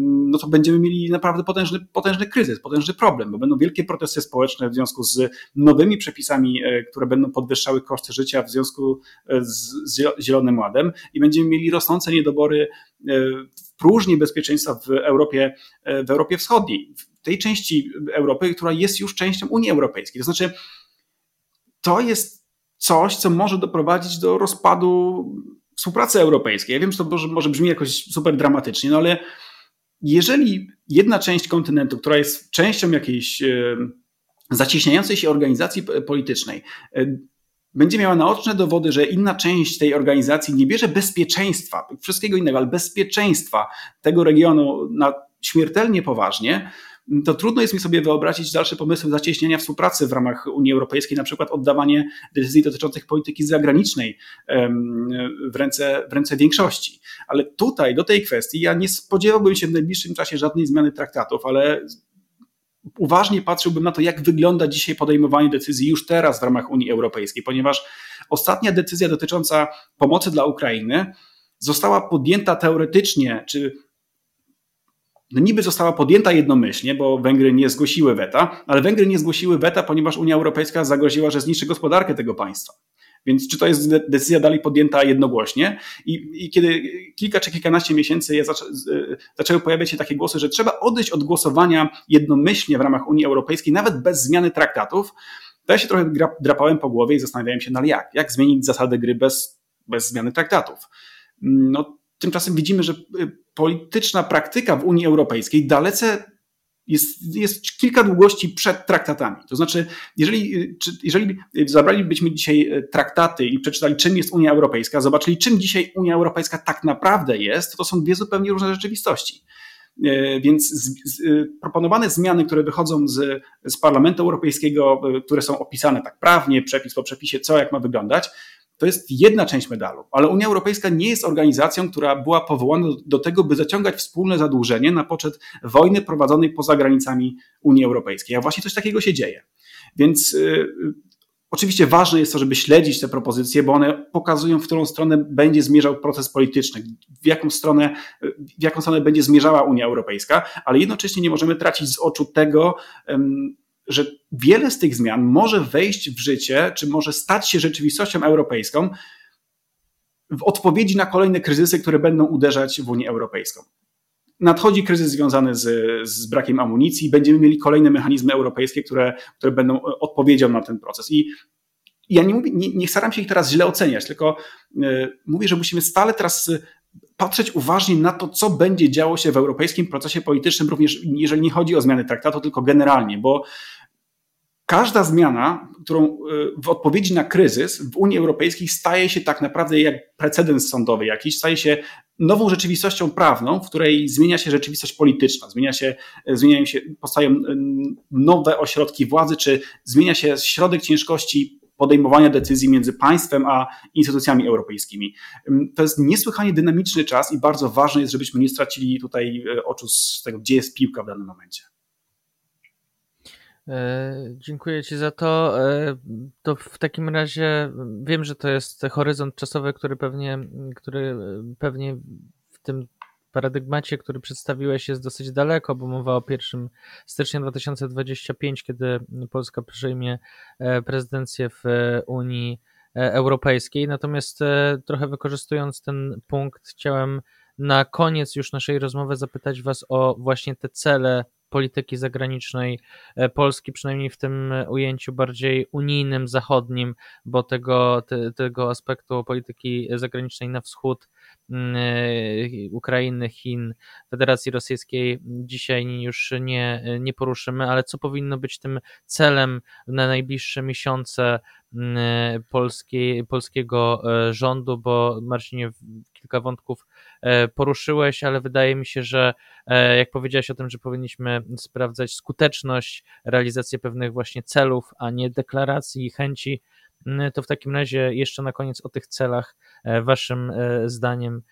no to będziemy mieli naprawdę potężny, potężny kryzys, potężny problem, bo będą wielkie protesty społeczne w związku z nowymi przepisami, e, które będą podwyższały koszty życia w związku e, z Zielonym Ładem i będziemy mieli rosnące niedobory e, w próżni bezpieczeństwa w Europie, w Europie Wschodniej, w tej części Europy, która jest już częścią Unii Europejskiej. To znaczy, to jest coś, co może doprowadzić do rozpadu współpracy europejskiej. Ja wiem, że to może, może brzmi jakoś super dramatycznie, no ale jeżeli jedna część kontynentu, która jest częścią jakiejś zacieśniającej się organizacji politycznej, e, będzie miała naoczne dowody, że inna część tej organizacji nie bierze bezpieczeństwa, wszystkiego innego, ale bezpieczeństwa tego regionu na śmiertelnie poważnie, to trudno jest mi sobie wyobrazić dalsze pomysły zacieśniania współpracy w ramach Unii Europejskiej, na przykład oddawanie decyzji dotyczących polityki zagranicznej w ręce, w ręce większości. Ale tutaj, do tej kwestii, ja nie spodziewałbym się w najbliższym czasie żadnej zmiany traktatów, ale uważnie patrzyłbym na to, jak wygląda dzisiaj podejmowanie decyzji już teraz w ramach Unii Europejskiej, ponieważ ostatnia decyzja dotycząca pomocy dla Ukrainy została podjęta teoretycznie, czy no niby została podjęta jednomyślnie, bo Węgry nie zgłosiły weta, ale Węgry nie zgłosiły weta, ponieważ Unia Europejska zagroziła, że zniszczy gospodarkę tego państwa. Więc czy to jest decyzja dalej podjęta jednogłośnie? I, i kiedy kilka czy kilkanaście miesięcy zaczę, zaczęły pojawiać się takie głosy, że trzeba odejść od głosowania jednomyślnie w ramach Unii Europejskiej, nawet bez zmiany traktatów, to ja się trochę drapałem po głowie i zastanawiałem się, no ale jak? Jak zmienić zasady gry bez, bez zmiany traktatów? No, tymczasem widzimy, że polityczna praktyka w Unii Europejskiej dalece jest, jest kilka długości przed traktatami. To znaczy, jeżeli, jeżeli zabralibyśmy dzisiaj e, traktaty i przeczytali, czym jest Unia Europejska, zobaczyli, czym dzisiaj Unia Europejska tak naprawdę jest, to są dwie zupełnie różne rzeczywistości. E, więc z, z, e, proponowane zmiany, które wychodzą z, z Parlamentu Europejskiego, które są opisane tak prawnie, przepis po przepisie, co jak ma wyglądać, to jest jedna część medalu, ale Unia Europejska nie jest organizacją, która była powołana do tego, by zaciągać wspólne zadłużenie na poczet wojny prowadzonej poza granicami Unii Europejskiej. A właśnie coś takiego się dzieje. Więc y, Oczywiście ważne jest to, żeby śledzić te propozycje, bo one pokazują, w którą stronę będzie zmierzał proces polityczny, w jaką stronę, w jaką stronę będzie zmierzała Unia Europejska, ale jednocześnie nie możemy tracić z oczu tego, że wiele z tych zmian może wejść w życie, czy może stać się rzeczywistością europejską w odpowiedzi na kolejne kryzysy, które będą uderzać w Unię Europejską nadchodzi kryzys związany z, z brakiem amunicji, będziemy mieli kolejne mechanizmy europejskie, które, które będą odpowiedzią na ten proces. I ja nie, mówię, nie, nie staram się ich teraz źle oceniać, tylko y, mówię, że musimy stale teraz patrzeć uważnie na to, co będzie działo się w europejskim procesie politycznym, również jeżeli nie chodzi o zmiany traktatu, tylko generalnie, bo każda zmiana, którą y, w odpowiedzi na kryzys w Unii Europejskiej staje się tak naprawdę jak precedens sądowy jakiś, staje się nową rzeczywistością prawną, w której zmienia się rzeczywistość polityczna, zmienia się, zmieniają się, powstają y, nowe ośrodki władzy, czy zmienia się środek ciężkości podejmowania decyzji między państwem a instytucjami europejskimi. To jest niesłychanie dynamiczny czas i bardzo ważne jest, żebyśmy nie stracili tutaj y, oczu z tego, gdzie jest piłka w danym momencie. E, dziękuję Ci za to. E, to w takim razie wiem, że to jest horyzont czasowy, który pewnie, który pewnie w tym paradygmacie, który przedstawiłeś, jest dosyć daleko, bo mowa o 1 stycznia 2025, kiedy Polska przejmie e, prezydencję w Unii Europejskiej. Natomiast trochę wykorzystując ten punkt, chciałem na koniec już naszej rozmowy zapytać Was o właśnie te cele polityki zagranicznej e, Polski, przynajmniej w tym ujęciu bardziej unijnym, zachodnim, bo tego, te, tego aspektu polityki zagranicznej na wschód e, Ukrainy, Chin, Federacji Rosyjskiej. Dzisiaj już nie, nie poruszymy, ale co powinno być tym celem na najbliższe miesiące mm, polskiej, polskiego e, rządu, bo Marcinie kilka wątków E, poruszyłeś, ale wydaje mi się, że e, jak powiedziałeś o tym, że powinniśmy sprawdzać skuteczność, realizację pewnych właśnie celów, a nie deklaracji i chęci, to w takim razie jeszcze na koniec o tych celach, e, waszym zdaniem,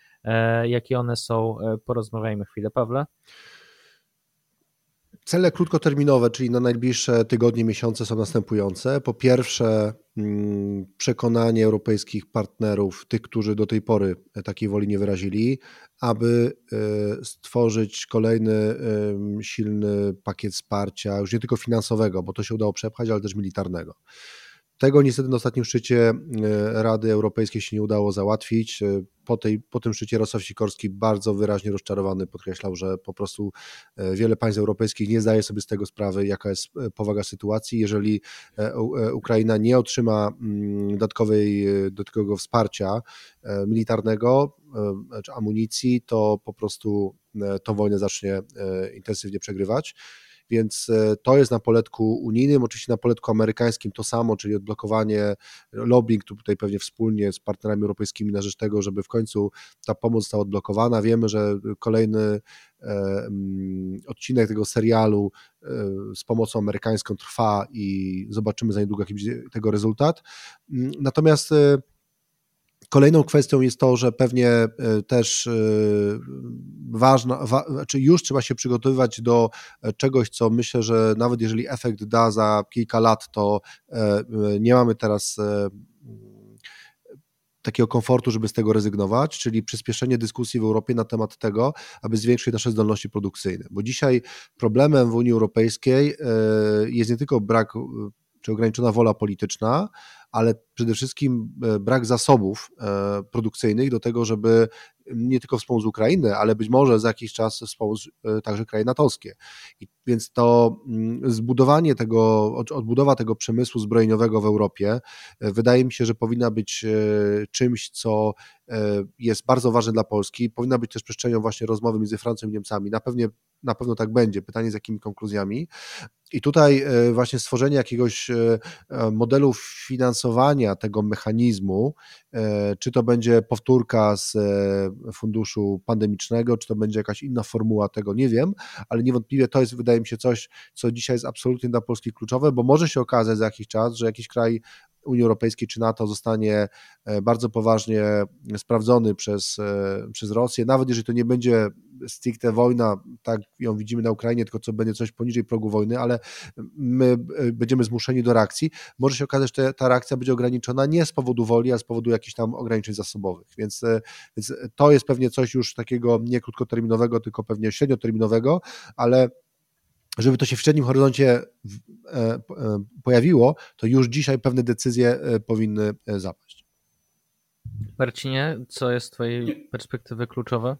jakie one są, porozmawiajmy chwilę. Pawle? Cele krótkoterminowe, czyli na najbliższe tygodnie, miesiące są następujące. Po pierwsze, mm, przekonanie europejskich partnerów, tych, którzy do tej pory takiej woli nie wyrazili, aby e, stworzyć kolejny silny pakiet wsparcia, już nie tylko finansowego, bo to się udało przepchać, ale też militarnego. Tego niestety na ostatnim szczycie e, Rady Europejskiej się nie udało załatwić. E, po, tej, po tym szczycie Rosław Sikorski bardzo wyraźnie rozczarowany podkreślał, że po prostu e, wiele państw europejskich nie zdaje sobie z tego sprawy, jaka jest powaga sytuacji. Jeżeli Ukraina nie otrzyma mm, dodatkowej, dodatkowego wsparcia militarnego czy amunicji, to po prostu tą wojnę zacznie intensywnie przegrywać więc e, to jest na poletku unijnym, oczywiście na poletku amerykańskim to samo, czyli odblokowanie, lobbying tutaj pewnie wspólnie z partnerami europejskimi na rzecz tego, żeby w końcu ta pomoc została odblokowana. Wiemy, że kolejny e, odcinek tego serialu e, z pomocą amerykańską trwa i zobaczymy za niedługo jaki będzie tego rezultat. Natomiast Kolejną kwestią jest to, że pewnie e, też e, ważna, wa, znaczy już trzeba się przygotowywać do e, czegoś, co myślę, że nawet jeżeli efekt da za kilka lat, to nie mamy teraz takiego komfortu, żeby z tego rezygnować, czyli przyspieszenie dyskusji w Europie na temat tego, aby zwiększyć nasze zdolności produkcyjne. Bo dzisiaj problemem w Unii Europejskiej jest nie tylko brak czy ograniczona wola polityczna, ale przede wszystkim e, brak zasobów e, produkcyjnych do tego, żeby nie tylko wspomóc Ukrainę, ale być może za jakiś czas wspomóc e, także kraje natowskie. I więc to mm, zbudowanie tego, odbudowa tego przemysłu zbrojeniowego w Europie wydaje mi się, że powinna być czymś, co jest bardzo ważne dla Polski. Powinna być też przestrzenią właśnie rozmowy między Francją i Niemcami. Na, pewnie, na pewno tak będzie. Pytanie z jakimi konkluzjami. I tutaj właśnie stworzenie jakiegoś modelu finansowania tego mechanizmu, e, czy to będzie powtórka z e, funduszu pandemicznego, czy to będzie jakaś inna formuła tego, nie wiem, ale niewątpliwie to jest, wydaje mi się, coś, co dzisiaj jest absolutnie dla Polski kluczowe, bo może się okazać za jakiś czas, że jakiś kraj Unii Europejskiej czy NATO zostanie bardzo poważnie sprawdzony przez, przez Rosję, nawet jeżeli to nie będzie stricte wojna, tak ją widzimy na Ukrainie, tylko co będzie coś poniżej progu wojny, ale my będziemy zmuszeni do reakcji, może się okazać, że ta reakcja będzie ograniczona nie z powodu woli, a z powodu jakichś tam ograniczeń zasobowych. Więc, więc to jest pewnie coś już takiego nie krótkoterminowego, tylko pewnie średnioterminowego, ale żeby to się w średnim horyzoncie e, e, pojawiło, to już dzisiaj pewne decyzje e, powinny zapaść. Marcinie, co jest z Twojej perspektywy kluczowe?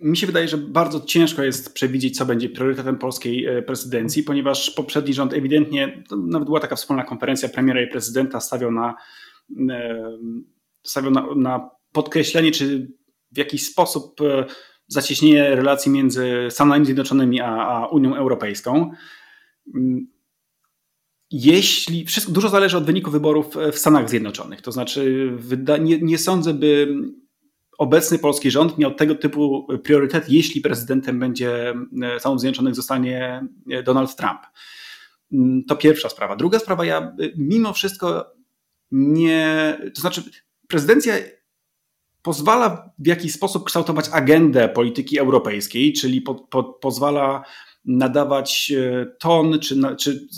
Mi się wydaje, że bardzo ciężko jest przewidzieć, co będzie priorytetem polskiej prezydencji, ponieważ poprzedni rząd ewidentnie, nawet była taka wspólna konferencja premiera i prezydenta, stawiał na, stawiał na, na podkreślenie, czy w jakiś sposób zacieśnienie relacji między Stanami Zjednoczonymi a, a Unią Europejską. Jeśli wszystko dużo zależy od wyniku wyborów w Stanach Zjednoczonych, to znaczy nie, nie sądzę, by obecny polski rząd miał tego typu priorytet, jeśli prezydentem będzie Stanów Zjednoczonych zostanie Donald Trump. To pierwsza sprawa. Druga sprawa, ja mimo wszystko nie, to znaczy prezydencja pozwala w jakiś sposób kształtować agendę polityki europejskiej, czyli po, po, pozwala nadawać e, ton, czy, czy,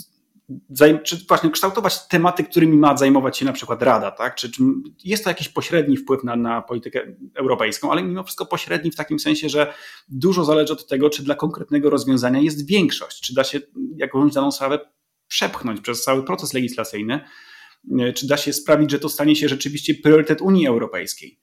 czy, właśnie kształtować tematy, którymi ma zajmować się na przykład Rada. Tak? Czy, czy jest to jakiś pośredni wpływ na, na politykę europejską, ale mimo wszystko pośredni w takim sensie, że dużo zależy od tego, czy dla konkretnego rozwiązania jest większość, czy da się jakąś daną sprawę przepchnąć przez cały proces legislacyjny, e, czy da się sprawić, że to stanie się rzeczywiście priorytet Unii Europejskiej.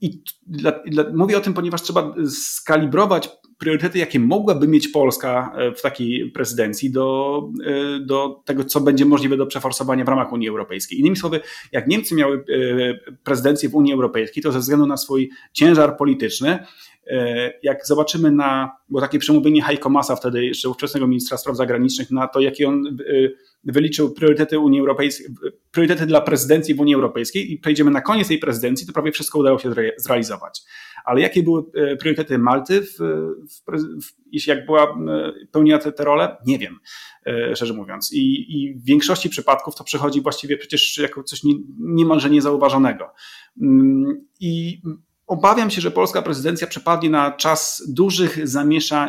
I dla, dla, mówię o tym, ponieważ trzeba skalibrować priorytety, jakie mogłaby mieć Polska e, w takiej prezydencji do, e, do tego, co będzie możliwe do przeforsowania w ramach Unii Europejskiej. Innymi słowy, jak Niemcy miały e, prezydencję w Unii Europejskiej, to ze względu na swój ciężar polityczny, jak zobaczymy na, bo takie przemówienie Heiko Masa, wtedy jeszcze ówczesnego ministra spraw zagranicznych, na to, jakie on wyliczył priorytety Unii Europejskiej, priorytety dla prezydencji w Unii Europejskiej i przejdziemy na koniec tej prezydencji, to prawie wszystko udało się zrealizować. Ale jakie były e, priorytety Malty, w, w, jak była e, pełniła te role? Nie wiem, e, szczerze mówiąc. I, I, w większości przypadków to przychodzi właściwie przecież jako coś nie, niemalże niezauważonego. Mm, I obawiam się, że polska prezydencja przepadnie na czas dużych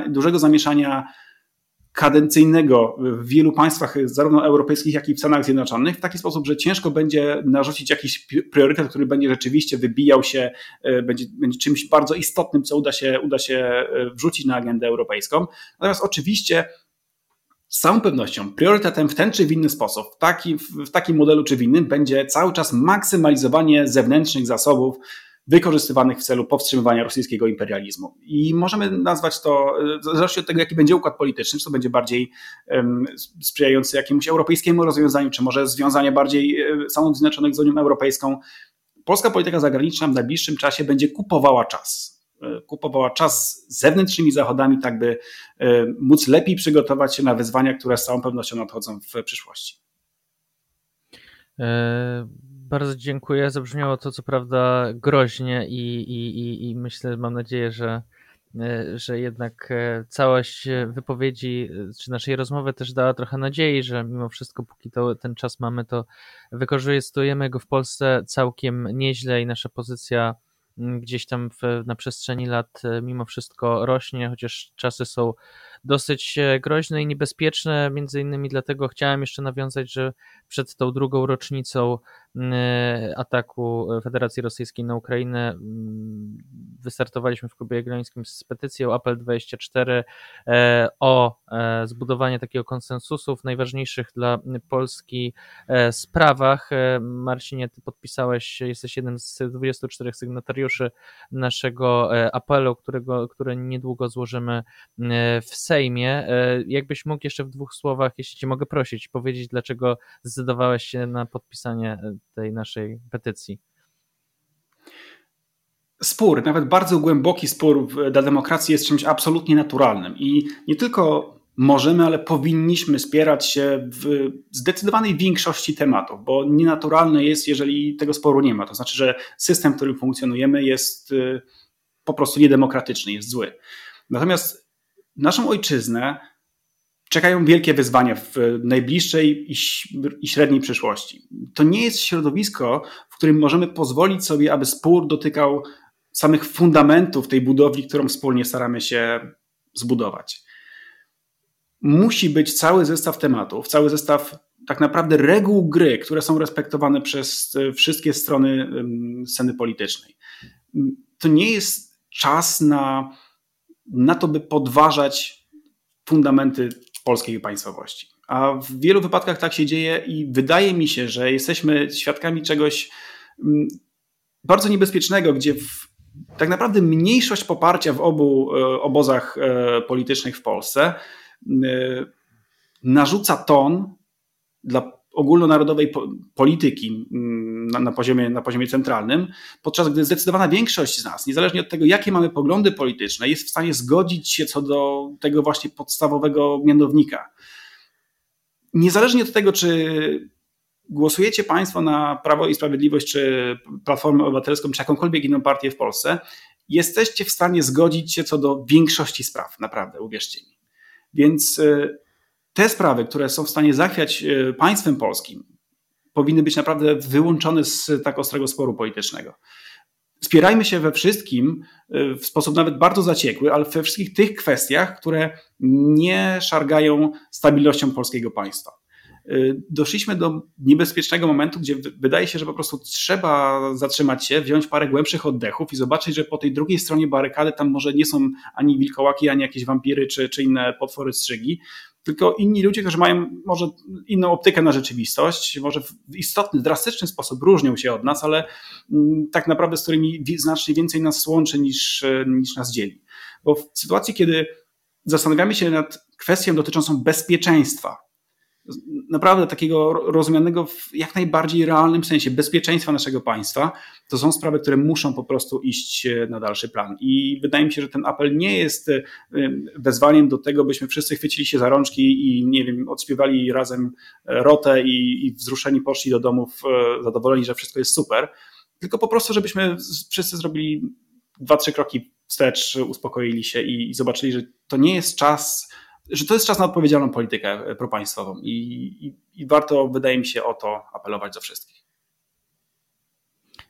dużego zamieszania kadencyjnego w wielu państwach, zarówno europejskich, jak i w Stanach Zjednoczonych, w taki sposób, że ciężko będzie narzucić jakiś priorytet, który będzie rzeczywiście wybijał się, e, będzie, będzie czymś bardzo istotnym, co uda się, uda się e, wrzucić na agendę europejską. Natomiast oczywiście z całą pewnością priorytetem w ten czy w inny sposób, w, taki, w takim modelu czy w innym, będzie cały czas maksymalizowanie zewnętrznych zasobów, wykorzystywanych w celu powstrzymywania rosyjskiego imperializmu. I możemy nazwać to, w zależności od tego, jaki będzie układ polityczny, czy to będzie bardziej um, sprzyjający jakiemuś europejskiemu rozwiązaniu, czy może związanie bardziej e, Stanów Zjednoczonych z Unią Europejską. Polska polityka zagraniczna w najbliższym czasie będzie kupowała czas e, kupowała czas z zewnętrznymi zachodami, tak by e, móc lepiej przygotować się na wyzwania, które z całą pewnością nadchodzą w przyszłości. Bardzo dziękuję. Zabrzmiało to co prawda groźnie i, i, i, i myślę, mam nadzieję, że, e, że jednak e, całość wypowiedzi e, czy naszej rozmowy też dała trochę nadziei, że mimo wszystko, póki to, ten czas mamy, to wykorzystujemy go w Polsce całkiem nieźle i nasza pozycja gdzieś tam w, na przestrzeni lat mimo wszystko rośnie, chociaż czasy są dosyć groźne i niebezpieczne. Między innymi dlatego chciałem jeszcze nawiązać, że przed tą drugą rocznicą E, ataku Federacji Rosyjskiej na Ukrainę mm, wystartowaliśmy w klubie jagiellońskim z petycją Apel 24 e, o e, zbudowanie takiego konsensusu w najważniejszych dla Polski sprawach. Marcinie, ty podpisałeś, jesteś jednym z 24 sygnatariuszy naszego apelu, którego, który niedługo złożymy w Sejmie. Jakbyś mógł jeszcze w dwóch słowach, jeśli cię mogę prosić, powiedzieć, dlaczego zdecydowałeś się na podpisanie tej naszej petycji? Spór, nawet bardzo głęboki spór dla demokracji jest czymś absolutnie naturalnym i nie tylko możemy, ale powinniśmy spierać się w zdecydowanej większości tematów, bo nienaturalne jest, jeżeli tego sporu nie ma. To znaczy, że system, w którym funkcjonujemy, jest y, po prostu niedemokratyczny, jest zły. Natomiast naszą ojczyznę czekają wielkie wyzwania w najbliższej i średniej przyszłości. To nie jest środowisko, w którym możemy pozwolić sobie, aby spór dotykał samych fundamentów tej budowli, którą wspólnie staramy się zbudować. Musi być cały zestaw tematów, cały zestaw tak naprawdę reguł gry, które są respektowane przez wszystkie strony sceny politycznej. To nie jest czas na, na to, by podważać fundamenty polskiej państwowości. A w wielu wypadkach tak się dzieje i wydaje mi się, że jesteśmy świadkami czegoś mm, bardzo niebezpiecznego, gdzie w, tak naprawdę mniejszość poparcia w obu e, obozach e, politycznych w Polsce e, narzuca ton dla ogólnonarodowej polityki na, na, poziomie, na poziomie centralnym, podczas gdy zdecydowana większość z nas, niezależnie od tego, jakie mamy poglądy polityczne, jest w stanie zgodzić się co do tego właśnie podstawowego mianownika. Niezależnie od tego, czy głosujecie Państwo na Prawo i Sprawiedliwość, czy Platformę Obywatelską, czy jakąkolwiek inną partię w Polsce, jesteście w stanie zgodzić się co do większości spraw, naprawdę, uwierzcie mi. Więc y, te sprawy, które są w stanie zachwiać e, państwem polskim, powinny być naprawdę wyłączone z tak ostrego sporu politycznego. Spierajmy się we wszystkim e, w sposób nawet bardzo zaciekły, ale we wszystkich tych kwestiach, które nie szargają stabilnością polskiego państwa. E, doszliśmy do niebezpiecznego momentu, gdzie wydaje się, że po prostu trzeba zatrzymać się, wziąć parę głębszych oddechów i zobaczyć, że po tej drugiej stronie barykady tam może nie są ani wilkołaki, ani jakieś wampiry czy, czy inne potwory strzygi, tylko inni ludzie, którzy mają może inną optykę na rzeczywistość, może w istotny, drastyczny sposób różnią się od nas, ale mm, tak naprawdę z którymi znacznie więcej nas łączy niż, niż nas dzieli. Bo w sytuacji, kiedy zastanawiamy się nad kwestią dotyczącą bezpieczeństwa, naprawdę takiego rozumianego w jak najbardziej realnym sensie bezpieczeństwa naszego państwa, to są sprawy, które muszą po prostu iść e, na dalszy plan. I wydaje mi się, że ten apel nie jest e, wezwaniem do tego, byśmy wszyscy chwycili się za rączki i nie wiem, odśpiewali razem e, rotę i, i wzruszeni poszli do domów zadowoleni, że wszystko jest super, tylko po prostu, żebyśmy wszyscy zrobili dwa, trzy kroki wstecz, uspokoili się i, i zobaczyli, że to nie jest czas że to jest czas na odpowiedzialną politykę e, propaństwową i, i, i warto, wydaje mi się, o to apelować do wszystkich.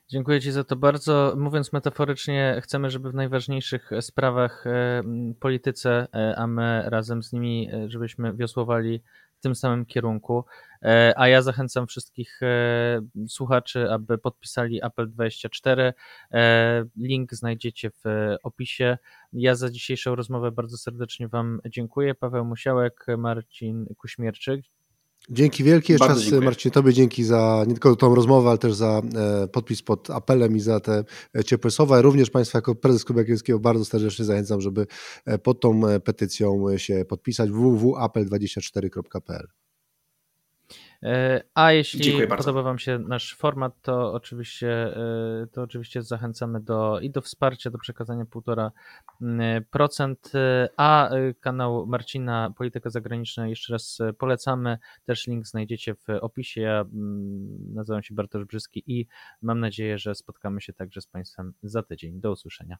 Dziękuję Ci za to bardzo. Mówiąc metaforycznie, chcemy, żeby w najważniejszych sprawach e, polityce, e, a my razem z nimi, żebyśmy wiosłowali tym samym kierunku. A ja zachęcam wszystkich słuchaczy, aby podpisali Apple 24. Link znajdziecie w opisie. Ja za dzisiejszą rozmowę bardzo serdecznie Wam dziękuję. Paweł Musiałek, Marcin Kuśmierczyk. Dzięki wielkie. Jeszcze raz Marcin, Tobie dzięki za nie tylko tą rozmowę, ale też za e, podpis pod apelem i za te e, ciepłe słowa. Również Państwa jako prezes Klubu Jagielskiego bardzo serdecznie zachęcam, żeby e, pod tą petycją się podpisać www.apel24.pl E, a jeśli podoba Wam się nasz format, to oczywiście, e, to oczywiście zachęcamy do i do wsparcia, do przekazania 1,5%, e, a kanał Marcina Polityka Zagraniczna jeszcze raz polecamy. Też link znajdziecie w opisie. Ja mm, nazywam się Bartosz Brzyski i mam nadzieję, że spotkamy się także z Państwem za tydzień. Do usłyszenia.